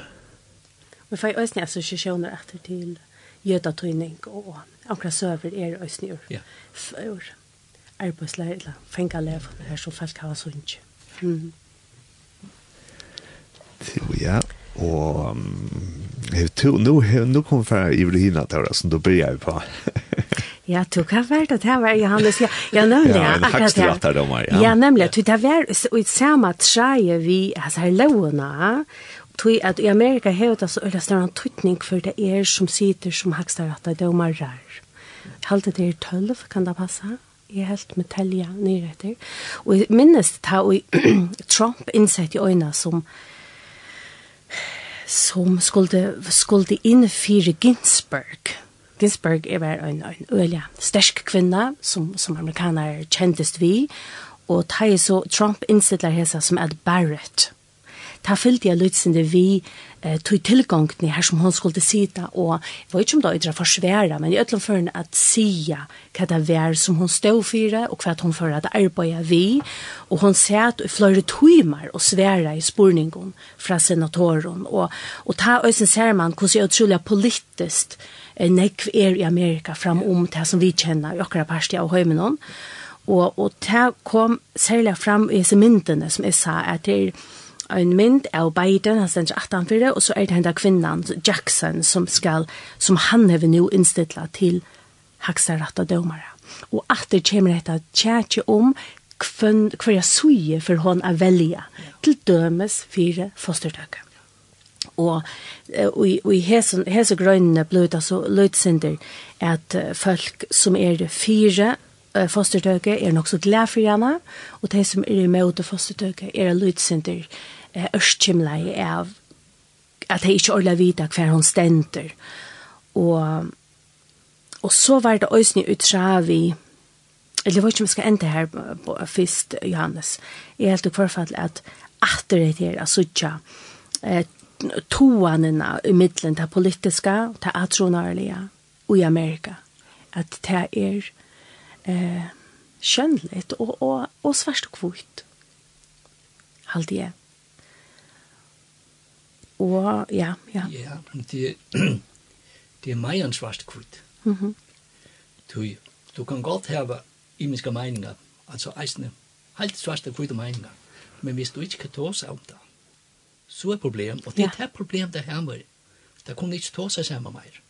Men for jeg også assosiasjoner etter til jødatøyning og akkurat søver er øsne ur. Ja. For arbeidsleir, eller fengaleir, her som folk har sånt. Mm. Jo, Ja, og um, to, nu, nu kom fra Ivrihina Tora, som du börjar på. Ja, du kan være det her, var Johannes. Ja, ja nemlig, ja, akkurat det. Ja, ja. ja nemlig. Ja. Det var i samme treje vi, altså her lovene, tog at i Amerika hevur det så øyla større tøytning for det er som sitter som hakstarattar dømarar. Halte det er tølv, kan det passe? Jeg er helt med telja nyretter. Og jeg minnes det her, og Trump innsett i øyna som som skulle, skulle innfyre Ginsberg. Ginsberg er var en, en øyla stersk kvinna som, som amerikaner kjentest vi, og ta så Trump innsettler hesa som Ed Barrett ta fyllte jeg lytsende vi eh, tog tilgångene her som hun skulle sida, og jeg vet ikke om det er forsvære, men i ødelen for henne at sida hva det var som hun stod for, og hva hun for at arbeidet vi, og hun satt i flere timer og svære i spurningen fra senatoren, og, og ta øyne ser man hvordan jeg utrolig politisk eh, nekv er i Amerika fram om det som vi kjenner i akkurat parstiet av høymenon, og, og det kom særlig fram i disse myndene som jeg sa, at det er en mynd av Biden, han stender 18-4, og så er det henne kvinnan, Jackson, som, skal, som han har nå innstittlet til haksarrette dømere. Og at det kommer dette tjetje om hvem jeg suje for hon å velge, til dømes fire fostertøkker. Og, og, og i hese, hese grønne ble det så løytsinder at folk som er fire fostertøke er nok så glad for henne, og de som er imot fostertøke er løytsinder ørskimlei av at jeg ikke orla vita hver hun stender. Og, og så var det òsne utra vi, eller var ikke om vi skal enda her på, først, Johannes, jeg helt og forfall at atter det her, altså ikke, eh, toanene i middelen, det politiska, det atronarlige, og i Amerika, at det er eh, skjønnligt og, og, og svært og kvitt, halte jeg og ja, ja. Ja, men det, det er meg en svart kvitt. Mm du, du kan godt hava imiske meninger, altså eisne, helt svart kvitt meninger, men hvis du ikke kan ta seg om det, så er problem, og det er det problem det her med, det kunne ikke ta seg sammen mer.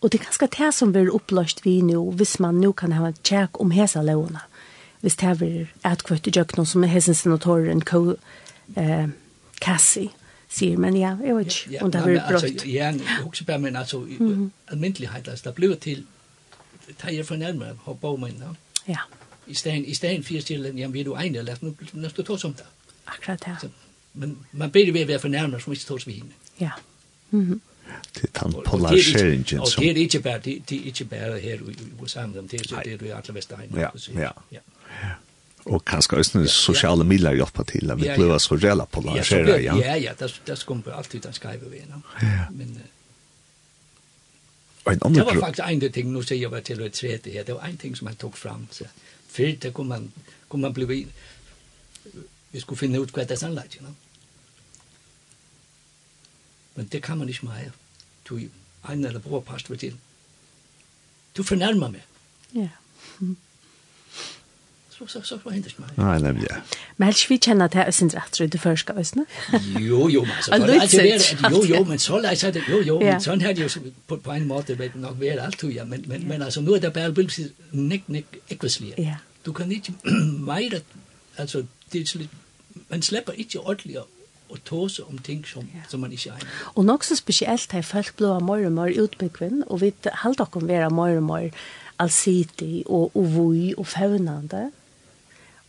Og det er ganske det som blir oppløst vi nå, hvis man nå kan ha en tjekk om hese lovene. Hvis det er et kvøtt i jøkken som er hese senatoren, eh, Cassie sier, men ja, jeg vet ikke om det har vært brått. Ja, jeg husker bare, men altså, mm almindelighet, altså, det blir til, det er fornærmere på bogmennene. Ja. I stedet, i stedet for til, jamen, vi er du egnet, lad nu, lad os ta som det. Akkurat, ja. Så, men man beder ved at være fornærmere, som ikke tar vi henne. Ja. Mm. Det er den polariseringen som... Og det er ikke bare, det, det er ikke bare her i USA, men det er det, det er i alle Vestegn. Ja, ja. ja och kanske också ja, sociala medier hjälpa till att vi blir så rela på ja, ja. Ja, ja, det det kommer alltid att skriva vi, no? Ja. Men uh, en annan Det var faktiskt en ting nu säger jag bara till och tredje här. Det var en ting som han tog fram så. För det kommer man kommer man bli vi skulle finna ut vad det är sannolikt, you know? Men det kan man inte mer. Du en eller bror pastor till. Du förnärmar mig. Ja. Mm så så så var inte smart. Nej, nej, ja. Men helst vi känner att det är sin rätt det förska öst, ne? Jo, jo, men så det är jo, jo, men så läs det jo, jo, men sån här ju på på en måte vet nog väl allt ja, men men men alltså nu är det bara bild nick nick ekvislier. Ja. Du kan inte mer alltså det man släpper inte ordentligt og tåse om ting som, ja. som man ikke egner. Og nok så spesielt har folk blå mer og mer utbyggvinn, og vi halter dere være mer og mer allsidig og ovoi og faunande.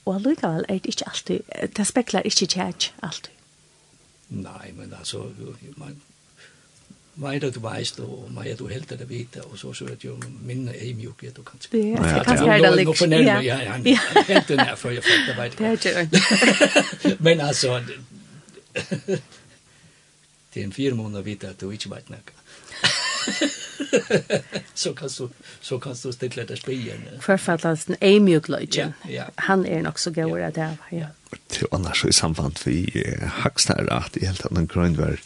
Og allikevel er det ikke alltid, det spekler ikke kjært alltid. Nei, men altså, man, Vad det du vet och vad är du helt det vita og så så er det jo minne ei är mjukt och kanske. Ja, jag kan säga det liksom. Ja, ja, ja. Helt den her, här jeg jag det veit. det är. Men altså, det er en fire måneder vite at du ikke vet något. så kan du så kan du stilla det spelen. Förfallansen är mjuklöjtjen. Ja, ja. Han är nog så god att det här. Ja. Till annars i samband vi eh, hacksnar att i helt annan grund var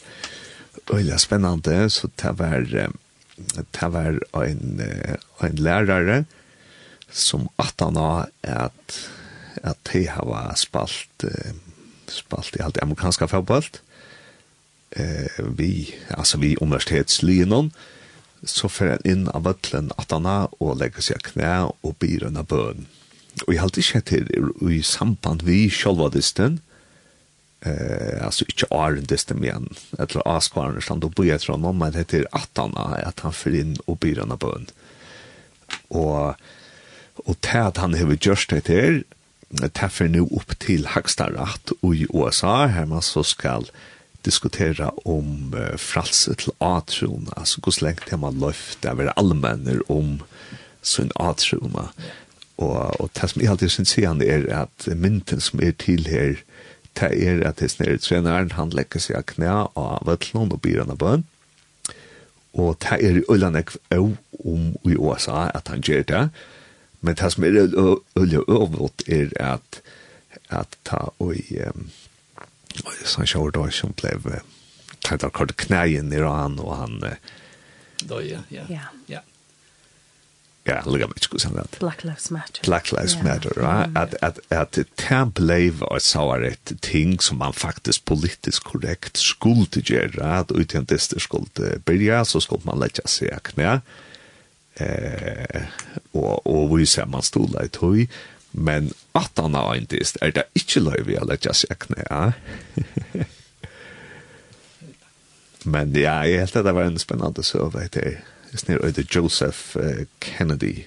öliga spännande så det var det var en en lärare som att han har att att det har spalt spalt i allt amerikanska fotboll eh vi alltså vi universitetslinjen så fer han inn av vøtlen at han har og legger seg knæ og byr under bøn. Og jeg halte ikke til i samband vi sjølva disten, eh, altså ikke åren disten igjen, etter avskvarene stand og bøy etter honom, men det er at han at han fer inn og byr under bøn. Og, og til at han har gjort det til, det fer nå opp til Hagstad og i USA, her man så skal diskutera om uh, fralse til atron, altså hos lengt har man løft, det er vel allmenner om sin atrona. Og, og det som jeg alltid synes igjen er at mynten som er til her, det er at det er treneren, han legger seg av knæ av vettlån og byr av bønn. Og det er ulike av om i USA at han gjør det. Men det som er ulike av er at at ta og um, så han kjører da som ble tatt av kort knæen i han, og han... Da, ja, ja, ja. Ja, lukka mig skus han Black Lives Matter. Black Lives Matter, right? At, at, at det blev og så var et ting som man faktisk politisk korrekt skulle gjøre, at utjentister skulle byrja, så skulle man letja seg knæ, eh, og, og vise at man stola i tøy, Men at han har eintist, er det ikke løy vi har lett jeg sjekne, ja. Men ja, jeg helt at det var en spennende søve til snir øyde Joseph uh, Kennedy,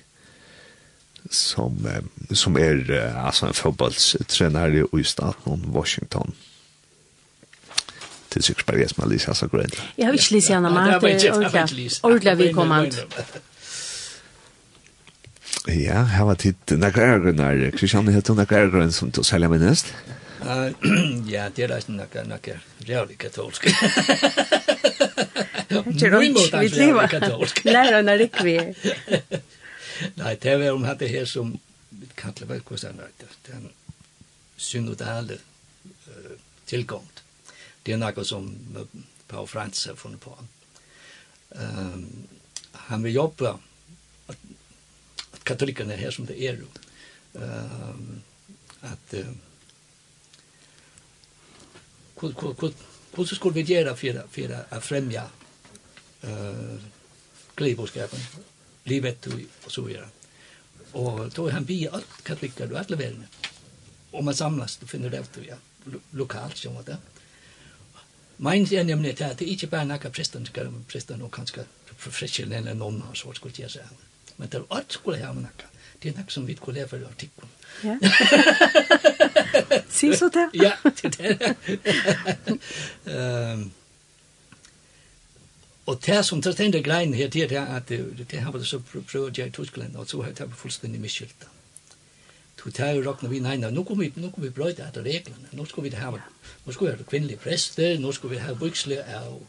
som, um, som er uh, altså en fotballstrener i staten Washington til sikkert bare jeg som har lyst hans og grønt. Jeg har ikke lyst hans, men det er ordentlig vi kommer. Ja, her var tid nakrærgrønner. Kristian, det heter nakrærgrønner som du selger med næst? Ja, det er da ikke nakrær, nakrær. Rævlig katolsk. Mye mot ikke rævlig katolsk. Lærer han er ikke vi. Nei, det er om det her som vi kallar vel hvordan det er. Det er en synodale tilgångt. Det er noe som Paul Frans har funnet på. Um, han vil jobbe jobba katolikkene her som det er jo. Um, at uh, hvordan skulle vi gjøre for, for å fremja uh, gledebudskapen, livet og så videre. Og då er han bi alt katolikker og alle verden. Og man samlas, du finner det ut, ja, lokalt, som var det. Mein er nemlig at det er ikke bare nakka presten, presten og kanskje professionelle nonner, så skulle jeg si men det er alt skulle jeg ha med nakka. Det er nakka som vi skulle leve for artikken. Ja. Si så det. ja, det er det. um, og det som tar stendig greien her, det er at det, har vært så prøvd jeg i Tyskland, og så har jeg vært fullstendig miskyldt. Du tar jo råkna vi, nei, nei, nå kommer vi, nå kommer vi brøyde etter reglene, nå skal vi ha, nå skal vi ha kvinnelige prester, nå skal vi ha byksle av,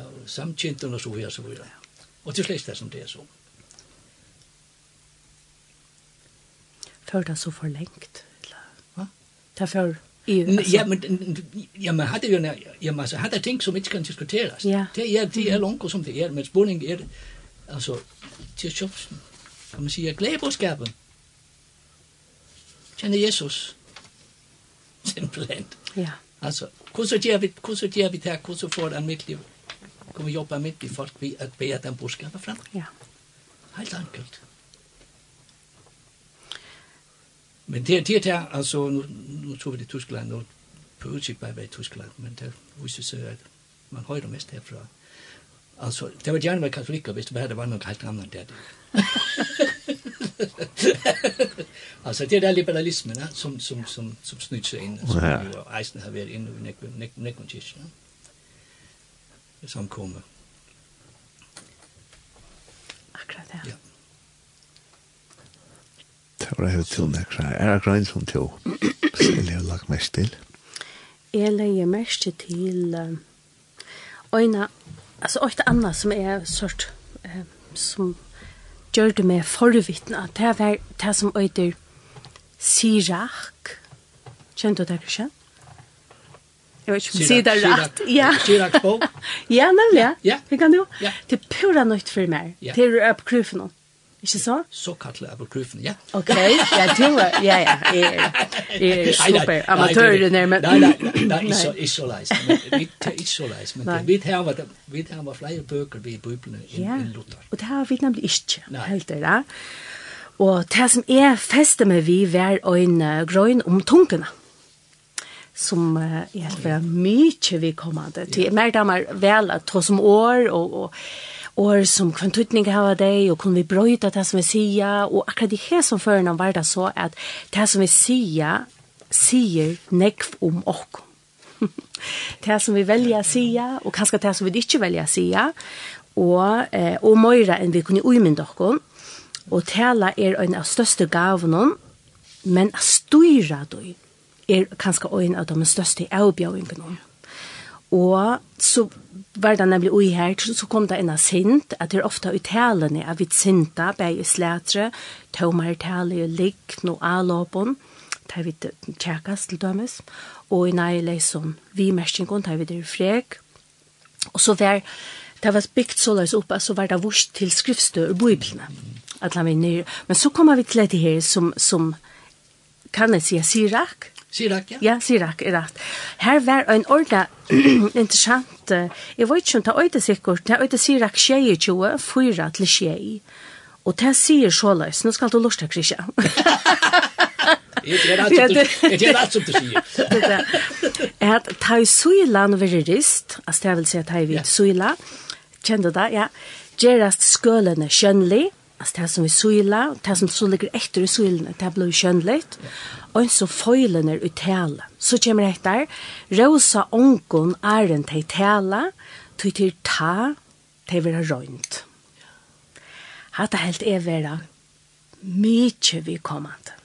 av samkjentene og så videre, så videre. Og til slik det som det er sånn. tar det så for lengt. Därför Ja, men ja, men hade ju ja, men så hade ting som inte kan diskuteras. Ja. Det är det är långt som det är, men spårning är alltså till shops. Kan man säga glädjebudskapen. Känner Jesus. Simpelt. Ja. Alltså, hur så ger vi hur så ger vi det här, hur så får han mitt liv. Kommer jobba mitt i folk vi att be den budskapen fram. Ja. Helt enkelt. Men det det der altså nu, nu tror vi det Tyskland og prøvede bare ved Tyskland, men det viste sig at man højde mest herfra. Altså, det var gerne var katolikker, hvis det var, der var nok helt andet der. altså, det er der liberalismen, ja, som, som, som, som snydt sig ind, som ja. jo Eisen har været inde i Nekmontischen, ja, som kommer. Akkurat, det. ja og jeg har til nekra. Er det grein som til? Eller har lagt mest til? Jeg leier mest til øyne, altså øyne annet som er sort, som gjør det med forvittne, at det er det som øyder Sirak. Kjent du det, Kristian? Jeg vet ikke om sier det rett. Ja. Sirak bok? Ja, nemlig. Ja. Hva kan du? Ja. Det er pura nøyt for meg. Det er oppgrufen noe. Ikke så? Så kallet apokryfen, ja. Ok, ja, du er, ja, ja, jeg er super amatører der, men... Nei, nei, nei, nei, ikke så leis, det er ikke så leis, men vi har tar med flere bøker vi i Bibelen enn Luther. Og det har vi nemlig ikke, helt det, da. Og det som er festet med vi hver en grøn om tungene som uh, er mye vi kommer til. Det er mer vel at ta som år og, og år som kan tutning hava deg, og kunne vi brøyta det som vi sier, og akkurat det her som føren var det så, at det som vi sier, sier nekv om okkom. det som vi velger å sige, og kanskje det som vi ikke velger å sige, og, eh, og møyre enn vi kunne uimynda okkom, og tala er en av største gavene, men å styre du er kanskje en av de største avbjøringene. Og så var det nemlig ui her, så kom det en sint, at det er ofte i talene av vidt sinta, beg i slætre, tømmer tale i ligg, no alåpen, tar vi tjekas til dømes, og i nei leisom vi merskingon, tar vi det frek, og så var det var bygd så løs opp, så var det vurs til skriftstø i biblene, at la vi nyr, men så kommer vi til det her som, som kan jeg si, Sirak, Sirak, ja? Ja, Sirak, er rett. Her var en ordentlig interessant, jeg vet ikke om det er øyde sikkert, det er øyde Sirak 22, 4 til 21. Og det sier så løs, nå skal du lort til Krisja. Det er alt som du sier. At ta i suilan veri rist, altså det vil si at ta i vidt suila, kjenner du det, ja, gerast skølene kjønnlig, Altså det som vi syla, det som så ligger etter i sylen, det blir skönligt. Och så föjlen är ut hela. Så kommer det etter, rosa ongon er en till hela, till til ta, till røynt. Hatt er helt är vera mykje vi kommande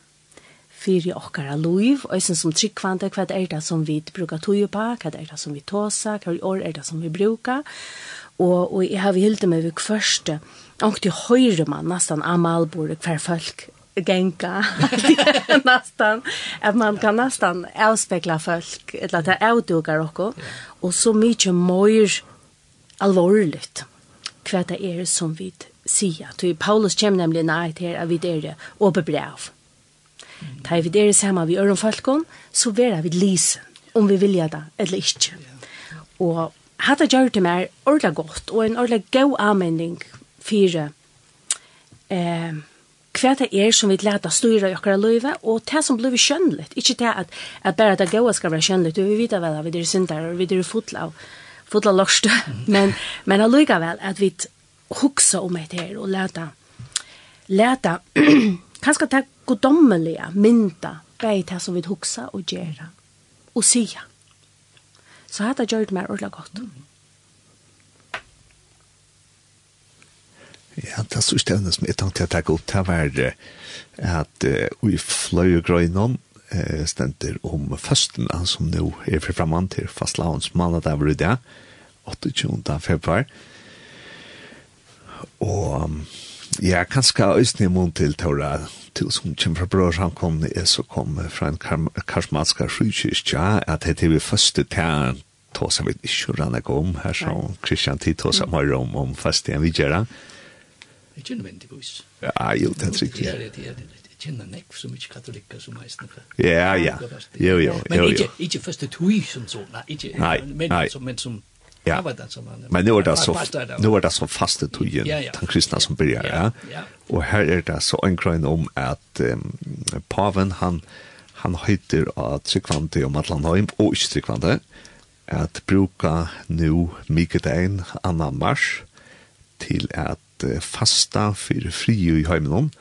Fyri okkara loiv, og eisen som tryggvande, hva er det som vi brukar tog på, hva er det som vi tåsa, hva er det som vi brukar, og, og jeg har hilt meg ved hverste, Och det höjer man nästan amalbord för folk genka nästan att man kan nästan avspegla folk eller att det avdugar också och så mycket mer allvarligt vad det är som vi sier. till Paulus kommer nämligen när det är vi är det och bebrev Ta vi det samma vi öron folkon så vera vi lisen om vi vilja det eller inte. Och hata gjort det mer ordentlig godt og en ordentlig god anvending fire eh, hva det er som vi lærte styra i okkara løyve, og det som blir skjønnligt, ikke det at, at bare det gode skal være skjønnligt, vi vet vel at vi er syndere, vi er fotla, fotla lorste, men, men allikevel at vi huksa om et her og lærte lærte kanskje det godommelige mynda, bare det som vi huksa og gjøre, og sia. Så dette gjør det meg ordentlig godt. Mm Ja, det er så stedende som jeg tenkte jeg takk opp, å være at vi fløy og grøy noen stender om førsten, som nå er for fremman til fastlavns mandag der var det, 28. februar. Og ja, kanskje øyne i mån til Tora, til som kommer fra bror kom er så kom fra en karsmatska sjukkirkja, at det er vi første tæren, tåsa vi ikke rann om, her som Kristian Tid tåsa meg om, om fast igjen vi gjør det. Ikke nødvendigvis. Ja, jo, det er sikkert. Ja, det er det. Jeg kjenner nek så mye katolikker som er snakka. Ja, ja. Jo, jo, jo, jo. Men ikke første tui som så, nei, ikke. Nei, nei. Men som Ja. Men nu är det så nu är det så fasta tujen ja, ja. den kristna som börjar, ja. ja. Och här är det så en grej om att um, paven han han heter att Tryggvante om att han har och inte Tryggvante att bruka nu mycket en annan mars till att at fasta fyrir fri i heimenom,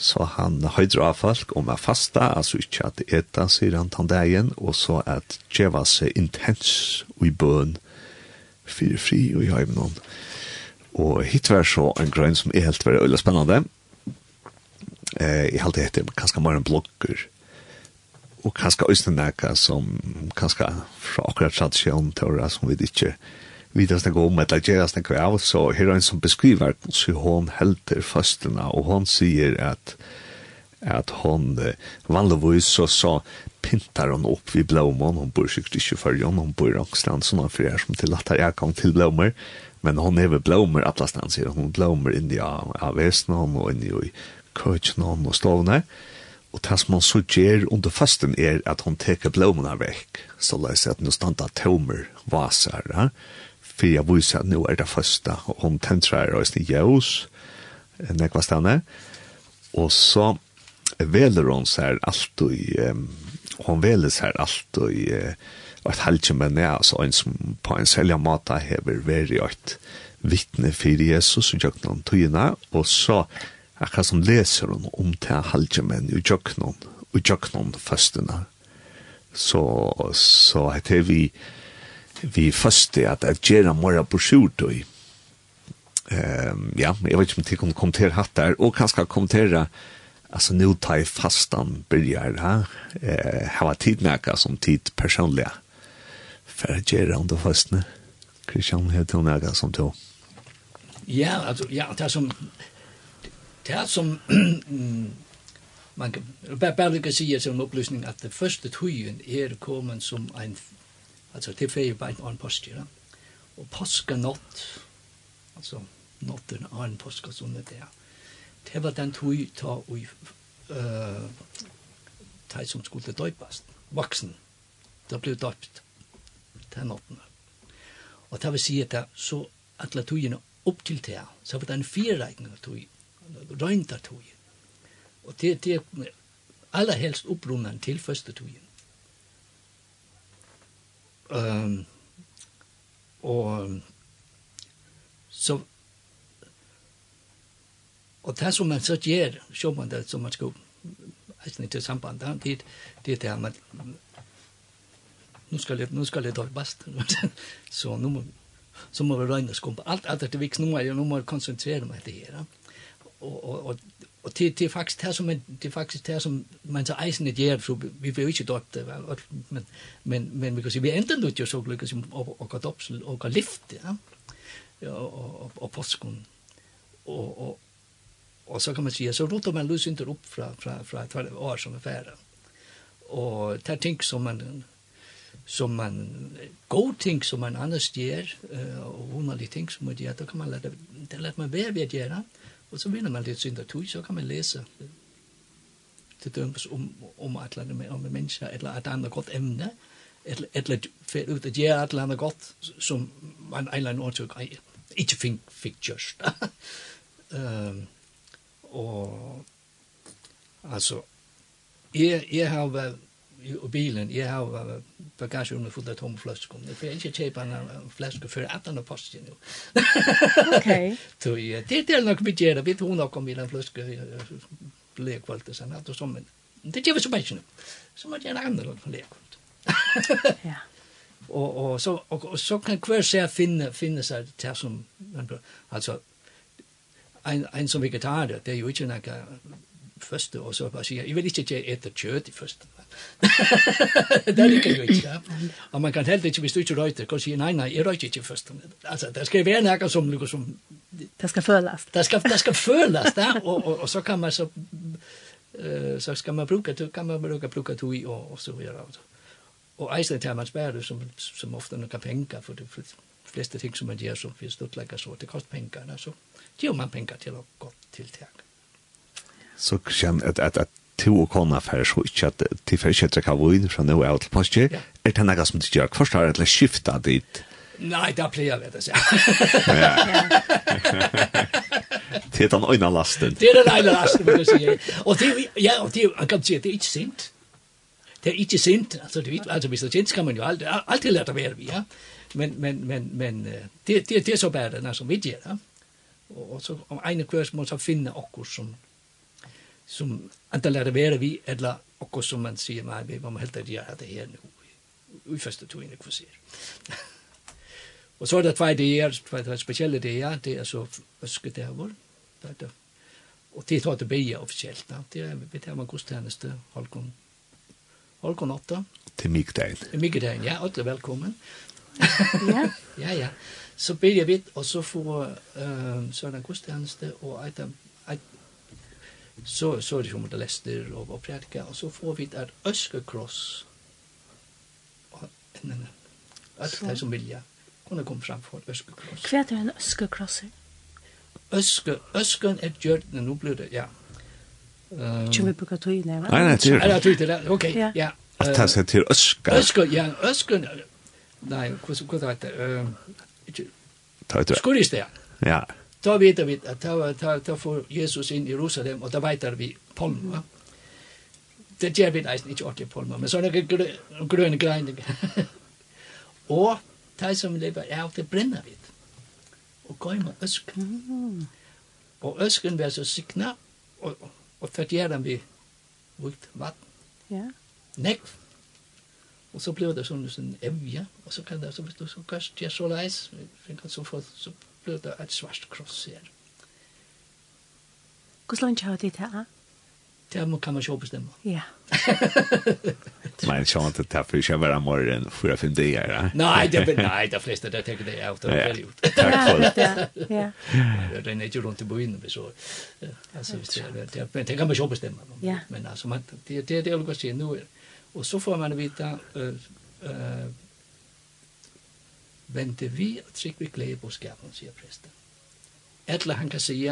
så han høydra folk om at fasta, altså ikke at eta, sier han tandeien, og så at djeva seg intens i bøn fyrir fri i heimenom. Og hit var så en grønn som er helt veldig øyla spennende. Eh, jeg halte etter, kanskje mer en blogger, og kanskje øyne nækka som kanskje fra akkurat tradisjon til som vi ikke vidast det om eller gerast det kvav, så her er en som beskriver så hon helter fastena, og hon sier at at hon eh, vanligvis så, så pintar hon opp vid blomman, hon bor sikkert ikke for hon, hon bor i Rangstrand, sånn for er som til at jeg kom til blommer, men hon er ved blommer, alle stand sier hon blommer inni av, av vesnen og inni i køkken og stovene, og det som hon så gjør under fasten er at hon teker blommene vekk, så la jeg at nå standa tomer vaser, ja? for jeg viser at nå er det første og om tentrer og snitt jævs, nekva stedene. Og så veler hun seg alt og um, hun veler seg alt og uh, et halvtje med er altså en som på en selja måte hever vært et vittne for Jesus og jøkken tøyene, og så akkurat som leser hun om til halvt men og jøkken og jøkken fastene. Så, så heter vi vi første at jeg gjør mer på skjort og um, ja, jeg vet ikke om jeg kan kommentere hatt der, og kanskje kommentere? Altså nå tar jeg fastan byrjar ha, eh, hava tidmerka som tid personliga for jeg gjør under fastene Kristian heter hun ega som då Ja, altså, ja, det er som det er som man kan bare bare lykke si som en opplysning at det første tøyen er kommet som en altså til ferie på en påske, ja. Og påske natt, altså natten av en påske som det er. Det var den tog ta og uh, de som skulle døpast, vaksen, da ble døpt den natten. Og det vil si at det, så alle togene opp til det, så var det en fireregning av tog, røyntar tog. Og det, det er aller helst opprunnet til første togene. Um, og så og det som man så gjør, så man det som man skal eisen til samband, det, det er det man nu skal jeg, nu skal jeg bast så nu må, så må vi røyne skumpa. Alt, alt er til viks, nu må jeg, nu må jeg konsentrere meg til her. Og, og, og, Og det, det er faktisk det som man, det er faktisk det som man så eisen gjør, så vi vil jo ikke døpt? Men, men, men vi kan si, vi ender nu til så lykkes og, og gå døpt og gå lift, ja? Og, og, og påskånd. Og, og, og så kan man si, så roter man løs ikke opp fra, fra, fra et år som er færre. Og det er ting som man, som man, god ting som man annars gjør, og underlige ting som man gjør, da kan man lade, det lade man være ved å gjøre, ja? Og så vinner man litt synder tog, så kan man lese til dømes om, om et eller annet om mennesker, eller et annet godt emne, eller, eller annet ut og gjør et eller annet godt, som man en eller annen årsøk ikke fikk, fikk gjørst. um, og altså, jeg, jeg har vært og bilen, jeg har bagasje under fulla tomme flasker. Jeg får ikke kjøpe en flaske før at han har postet nå. Ok. Så det er nok mye gjerne. Vi tog nok om i den flaske lekvalgte sånn alt og sånn, men det gjør vi så bare ikke nå. Så må jeg gjerne andre nok lekvalgte. Ja. Og, og, så, og, og så kan hver se finne, finne seg til som, altså, en, en som vegetarier, det er jo ikke noe første, og så bare sier, jeg vil ikke etter kjøtt i første. det er ikke røyt, ja. Og man kan heller ikke, hvis du ikke røyter, kan si, nei, nei, jeg røyter ikke først. Altså, det skal være noe som, noe som... Det skal føles. Det skal, det skal føles, ja. Og, og, og så kan man så... Uh, så skal man bruka, kan man bruka, bruka i, og, og så videre. Og eisen til man sparer, som, som ofte noen penger, for de for fleste ting som man gjør, som finnes dødlegger så, det koster penger, så gjør man penger til å gå til tiltak. Så kjenn at, at, at to og kona fer så ikke at til fer ikke trekka void fra nå av til postje, er det noe som du gjør? Hvorfor har det skifta dit? Nei, det pleier vi det, så. Ja. Det er den øyne lasten. Det er den øyne lasten, vil jeg si. Og det, ja, og det, jeg kan si, det er ikke sint. Det er ikke sint, altså, vet altså hvis det er sint, skal man jo alltid, alltid lade være, ja. Men, men, men, men, det, det, det er så bare den, altså, vi gjør, ja. Og, og så, om ene kvørs må så finne okkur som, som antingen lär være vi eller och som man sier nej vi må helt enkelt gjøre det her nå, i første turen inn i se. Og så er det tvei ideer, tvei två spesielle ideer, det er så ösket det här var. Det Og Och det har det offisielt, da. Det er vi tar man kosttjänste halkon. Halkon 8. Till Mikael. Till Mikael, ja, åter velkommen. ja. ja, ja. Så blir jag vitt och så får eh uh, sådana kosttjänste och ett så så det kommer det läster och och predika och så får vi ett öskekross. Nej nej. Att det som vilja kunna komma fram för öskekross. Kvärt en öskekross. Öske ösken är gjort när nu blir det ja. Ehm. Kan vi på att Nej nej, det är det. Okej, ja. Att ta sig till öskan. Öskan, ja, öskan. Nej, hur ska det? Eh. Ta det. Ja. Da vet vi at da, da, da får Jesus inn i Jerusalem, og da vet vi Palma. Det gjør vi nesten ikke ordentlig Palma, men sånne grø grønne greininger. og de som lever av det brenner vi. Og går med øsken. Mm. Og øsken vil så sikna, og, og og det gjør vi ut vatten. Ja. Nekv. Og så blir det sånn en evje, og så kan det, så hvis du så kast, gjør så leis, så får så blir det et svart kross her. Hvordan langt har de det? må kan man ikke bestemme. Ja. Men så inte det för jag var morgon för fem dagar. Ja? Nej, det blir nej, det flesta det tänker det ut och väl ut. Tack för det. Ja. Det är ju runt i byn så. Alltså det det men det kan man ju bestämma. Ja. Men alltså man det det det jag vill säga nu och så får man vita eh eh vente vi at trygg vi glede på skapen, sier presten. Eller han kan sige,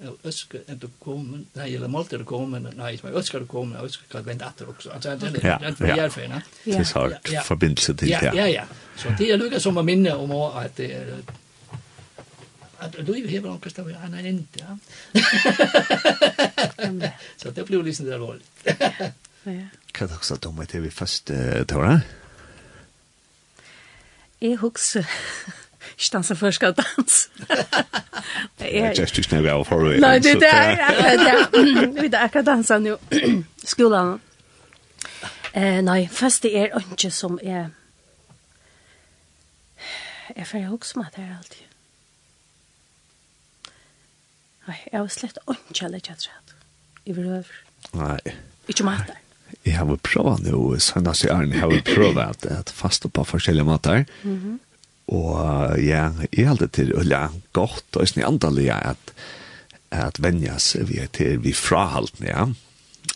jeg ønsker at du kommer, nei, eller målte du kommer, nei, jeg ønsker du kommer, jeg ønsker at vente etter også. Altså, det er litt for. Det er sagt, forbindelse til det. Ja, ja, ja. Så det er lykket som å minne om at det er at du ju hever onkel stav han är inte ja. så det blev liksom det var. Ja. Kan också ta med till vi först Tora. Jeg husker ikke danser før skal danse. Jeg er just ikke noe av for det. Nei, det er akkurat det. Vi er akkurat danser nå. Skolen. Eh, nei, først det er ikke som er Jeg får jeg husker meg det er alltid. Nei, jeg har slett ikke alle kjattret. I vil Nei. Ikke mat der jeg har prøvd nå, senast i Arne, jeg har prøvd at, at faste på forskjellige måter. Mm -hmm. Og ja, jeg har det til å øyne godt, og jeg andalig at, at vennja seg vi til vi frahaltene, ja.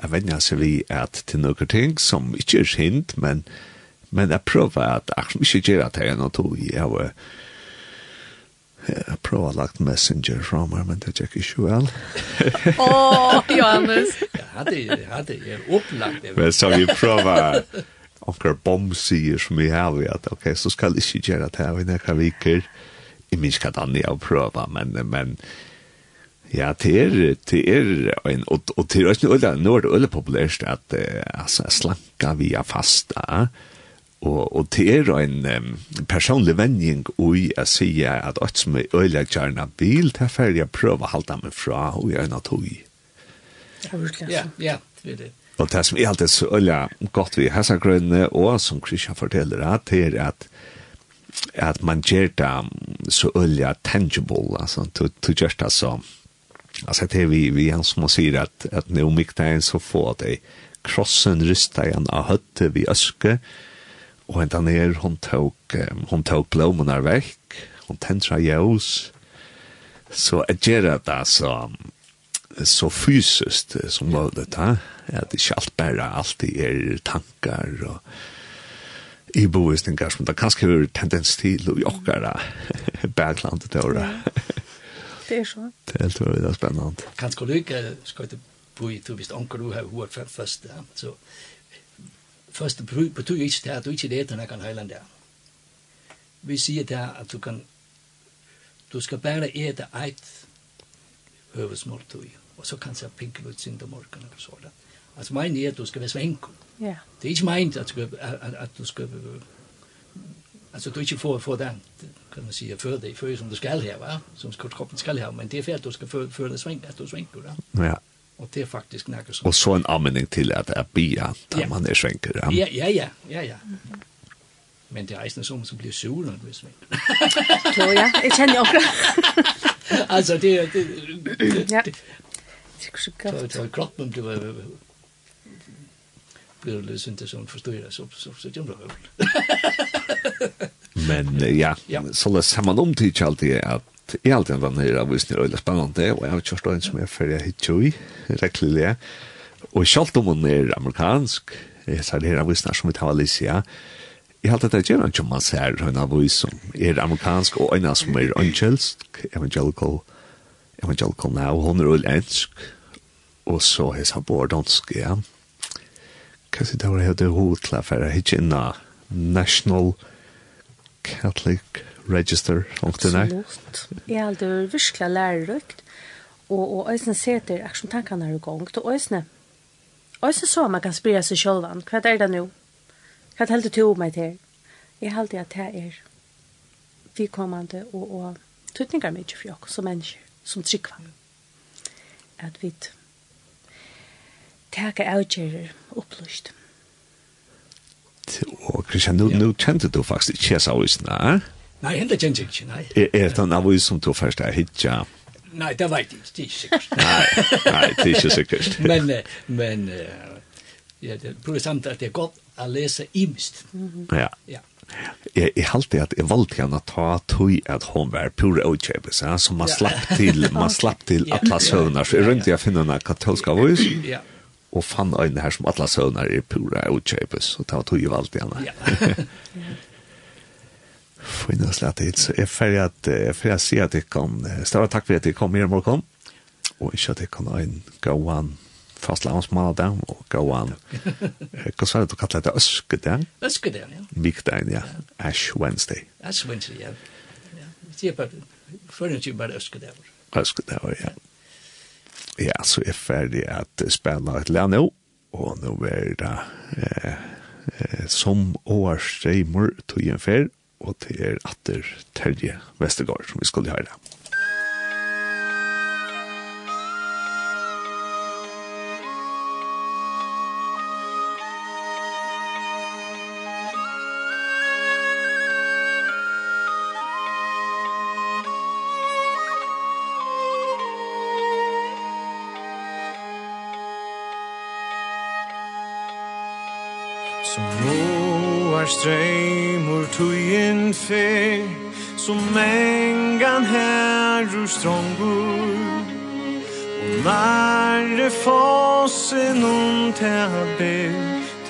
At vennja seg vi at til noen ting som ikke er sint, men, men jeg prøver at jeg ikke gjør at jeg er noe tog, jeg har Jeg prøver å lagt Messenger fra meg, men det tjekker ikke vel. Åh, Johannes! Jeg hadde jeg opplagt det. Men så vi prøver omkring bombsier som vi har, vi at ok, så skal jeg ikke gjøre det her i nekka viker. Jeg minns hva det er å prøve, men, men ja, det er, det er, en, og, og det er også noe, nå er det veldig populært at uh, altså, slanka via fasta, ja, Og, og det er en um, personlig vending ui a sige at alt som er øyelig kjærna vil, det er ferdig å prøve å halda meg fra og er noe tog. Ja, ja, det er det. Og det som er alltid så øyelig godt vi hessa grønne, og som Christian forteller, at det er at at man gjør det så øyelig tangible, altså, to gjør det så, altså, det er vi, vi han som sier at, at nå mykta en så få at krossen rysta igjen av høtte vi øske, og Og hentan her, hon tok, hun tok blommene vekk, hun tentra jævs. Så jeg gjør det altså, så fysiskt som var det ta, det ikke alt bare alltid er tankar og i bovisningar som det kanskje er tendens til å jokkara berglandet til året. Det er så. Det er helt veldig spennende. Kanskje lykke, skal ikke bo i, du visst anker du har hår først, ja, så Først betyr ikke det at du ikke leter noen heiland der. Vi sier det at du kan du skal bare ete eit høvesmåltøy, og så kan du pinke ut sin til morgenen så da. Altså, mein er at du skal være svenko. Ja. Det er ikke meint at du skal, at, at du skal altså, du ikke får, får den, kan man sige, før det, før som du skal her, va? som kroppen skal her, men det er for at du skal føre, føre dig at du svinger, da. Ja. Og det er faktisk noe som... Og så en anmenning til at jeg bia, da ja. man er svenker. Ja, ja, ja, ja, ja. ja. Men det er eisen som som blir sur når du er svenker. Tror jeg, jeg kjenner jo akkurat. altså, det er... Det, det, det, ja. Så, så kroppen blir blir det liksom inte sånt förstår så så så det blir Men ja, så läs man om till allt att at i alt den denne her avisen er veldig spennende, og jeg har kjørt en som er ferdig hit jo i, rekkelig Og selv om hun er amerikansk, jeg det her avisen som vi tar Alicia, jeg halte at det gjør ikke man ser en avis som er amerikansk, og en av som er ønskjelsk, evangelical, evangelical now, hun er veldig ensk, og så er han på dansk, ja. Hva sier det var det hovedklaffere, ikke inna National Catholic register och det där. Absolut. Jeg har aldri virkelig lærerøkt, og, og øyne ser det action tankarna är igång. Då øyne Ösnen så man kan spire seg selv, hva er det nå? Hva helt det tog mig till. Jag helt at det er vi kommande og, och tutningar mycket för jag som mennesker, som tryckva. At vi taka avgjerer opplyst. Og Christian, nu, nu kjente du faktisk ikke jeg sa Nei, henda kjenner ikke, nei. Er er det en avis som tog først er hitja? Nei, det vet jeg ikke, det er ikke sikkert. nei, nei, det er ikke sikkert. men, men, ja, det er samt at det er godt å lese imist. Ja. Ja. Jeg, jeg halte at jeg valgte henne å ta tog at hun var pure utkjøpes, ja, så man slapp til, man slapp til alle søvner, så jeg rundt jeg finner henne katolska voice, ja. og fann øyne her som alle søvner er pure utkjøpes, og ta tog i valgte henne. Ja. fina slett hit. Så jeg er ferdig at jeg ferdig at sier at jeg kan større takk for at jeg kom her i morgen. Og ikke at jeg kan ha en gåan fast landsmandag og gåan hva sa du kallet det? Øskedag? Øskedag, ja. Vikdagen, ja. Ash Wednesday. Ash Wednesday, ja. Det er bare, fører ikke bare øskedag. Øskedag, ja. Ja, så jeg ferdig at spela et land nå, og nå er det eh, som årstreimer tog en fer, og til er atter Terje Vestergaard som vi skulle høre.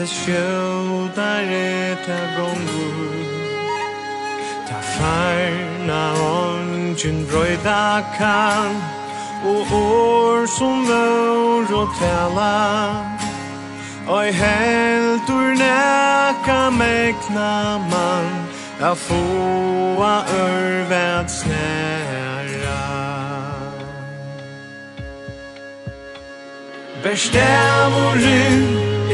Ta sjóðare ta gongur Ta farna ongjun brøyda kan. Og år som vår og tala. Oi heldur neka mekna man. A fåa örvet snära. Bestäv och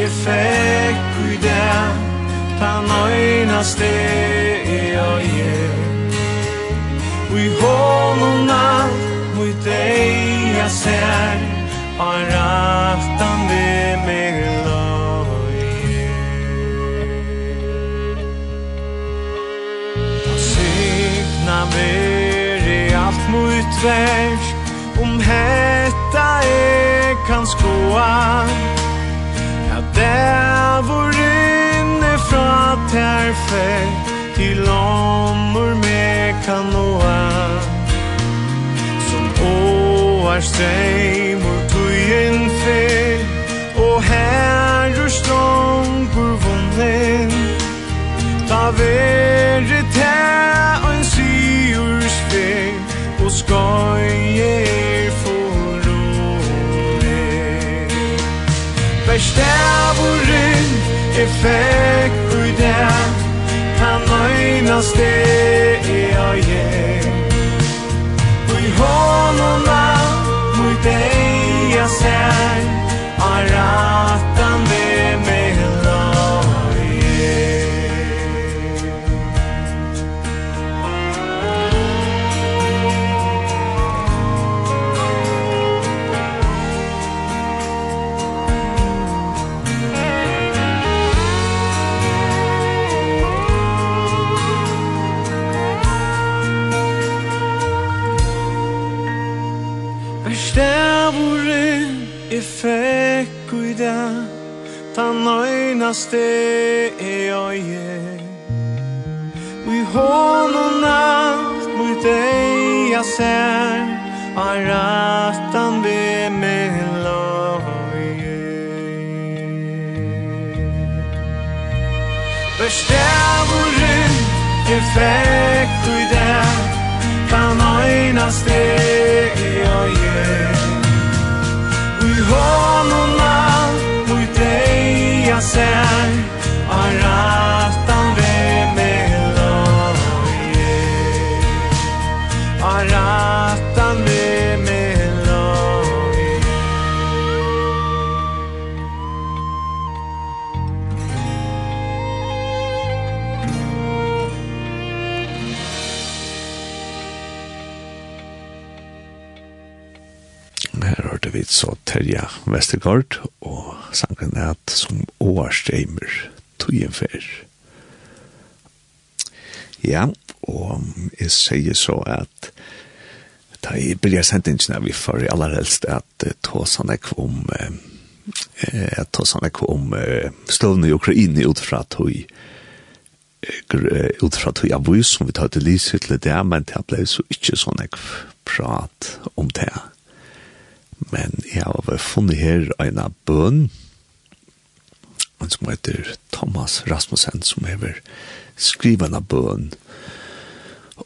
effekt i det Ta nøyna steg jeg gjer Og i hånden natt mot deg jeg ser Har raftan vi meg løyer signa veri i alt mot vers Om hetta jeg kan skoa. Der hvor inne fra terfe Til omur me kan noa Som åar streimur tujen fe Og herrer stångur vunnen Ta veri te og en syurs fe Og skoje effekt ui den. Han øynas det er jeg. Og i hånden av mot deg jeg ser. Arat tryggaste är jag ger Vi honom allt mot deg jeg ser. Var rattan vid min loje Bestävoren effekt och i den Kan öjnas det jag ger Vi honom allt mot deg ta sen Aratan ve meloje Aratan ve meloje Her hørte vi så Terja Vestergaard og sangen er at som årsteimer tøyen fer. Ja, og jeg sier så at da jeg blir sendt inn vi får i aller helst at ta sånn tåsene kom at tåsene kom stående i Ukraina ut fra tog ut fra tog av som vi tar til lyset til det, men det ble så ikke sånn ek prat om det. Ja Men jeg har funnet her en av bøn, en som heter Thomas Rasmussen, som har skrivet en av bøn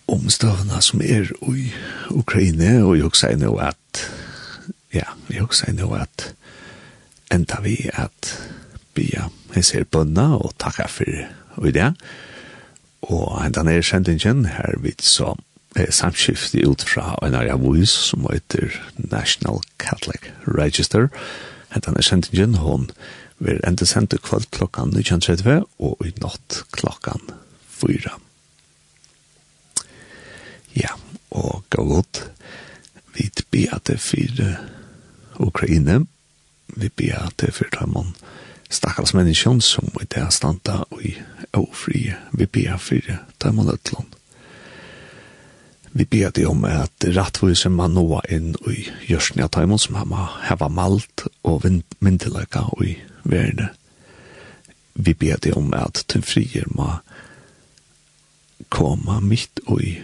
om støvna som er i Ukraina, og jeg sier nå at, ja, jeg sier nå at enda vi at bia jeg ser bønna og takka for i det. Og enda nere kjentingen her vidt som eh, samskifte ut fra en area vois som heter National Catholic Register. Hentan er sendingen, hon vil enda sende kvöld klokkan 19.30 og i natt klokkan 4. Ja, og gå godt. Vi ber at det for Ukraina. Vi ber at det for dem stakkars menneskjon som i det standa og i ofri. Vi ber for dem og Vi ber det om at rattvise man nå inn i gjørsne av taimon som har heva malt og myndeløyka i verne. Vi ber det om at den frier må koma mitt i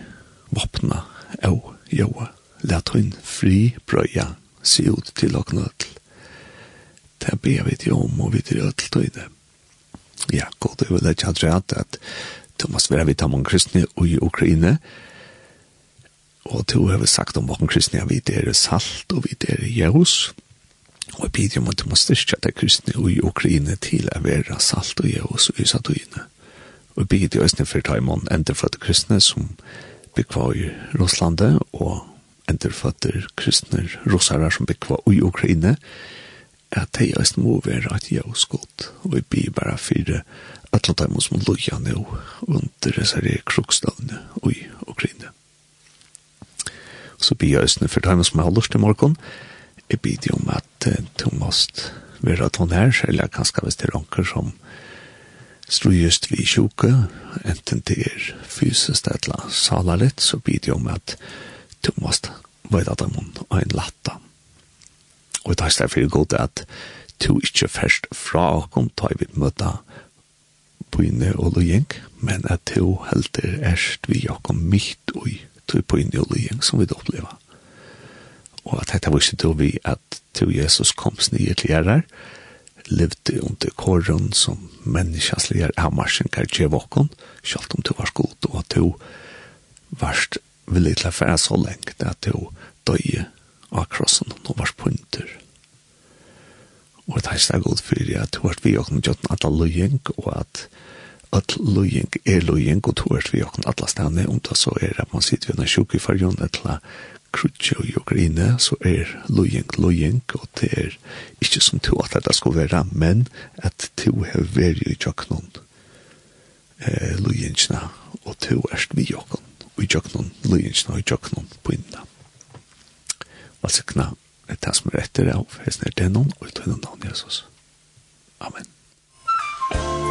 vopna og joa. Lat hun fri brøya se ut til og nødl. Det ber vi det om og vi til ødel til det. Ja, god, det vil ikke ha at Thomas Vera vi tar kristne i Ukraina, og og to har vi sagt om våken kristne, vi er salt og vi er jævus, og jeg bidrar om at man styrkja det kristne i Ukraina til å være salt og jævus og ysa døyne. Og jeg bidrar også for Taimon, enderfødte kristne som bygger i Russlandet, og enderfødte kristne russere som bygger i Ukraina, at de også må være et jævus godt, og jeg bidrar bare for at de må lukke nå under disse krokstavene i Ukraina så blir jeg østene for dem som har lyst til morgen. Jeg blir jo om at du måst være at hun er, eller kanskje hvis det er anker som strøyest vi tjoke, enten det er fysisk eller salarett, så blir det jo om at du måst være at hun er en latta. Og det er derfor godt at du ikke først fra åkken tar vi møte på inne og lojeng, men at du helter erst vi åkken komme midt og i tog på inn i oljen som vi da oppleva. Og at dette var ikke då vi at til Jesus kom komst til klærer, levde under kåren som menneskens lærer av marsjen kan gjøre våkken, selv om du var god, og at du varst villig til å fære så lenge at du døye av krossen og var punter. Og det er så god for at du var vi og gjort at alle løyeng, og at at løying er løying, og tog vi åkken alle stedene, om det så er at man sitter ved en sjuk i fargen, etla krutje og jokkerine, så er løying løying, og det er ikke som to at det skal være, men at to har vært i tjokken eh, løyingene, og to er vi åkken, og i tjokken løyingene, og i tjokken på innan. Og sikna, det er som er etter av, hesten er denon, og i tøynen av Jesus. Amen. Amen.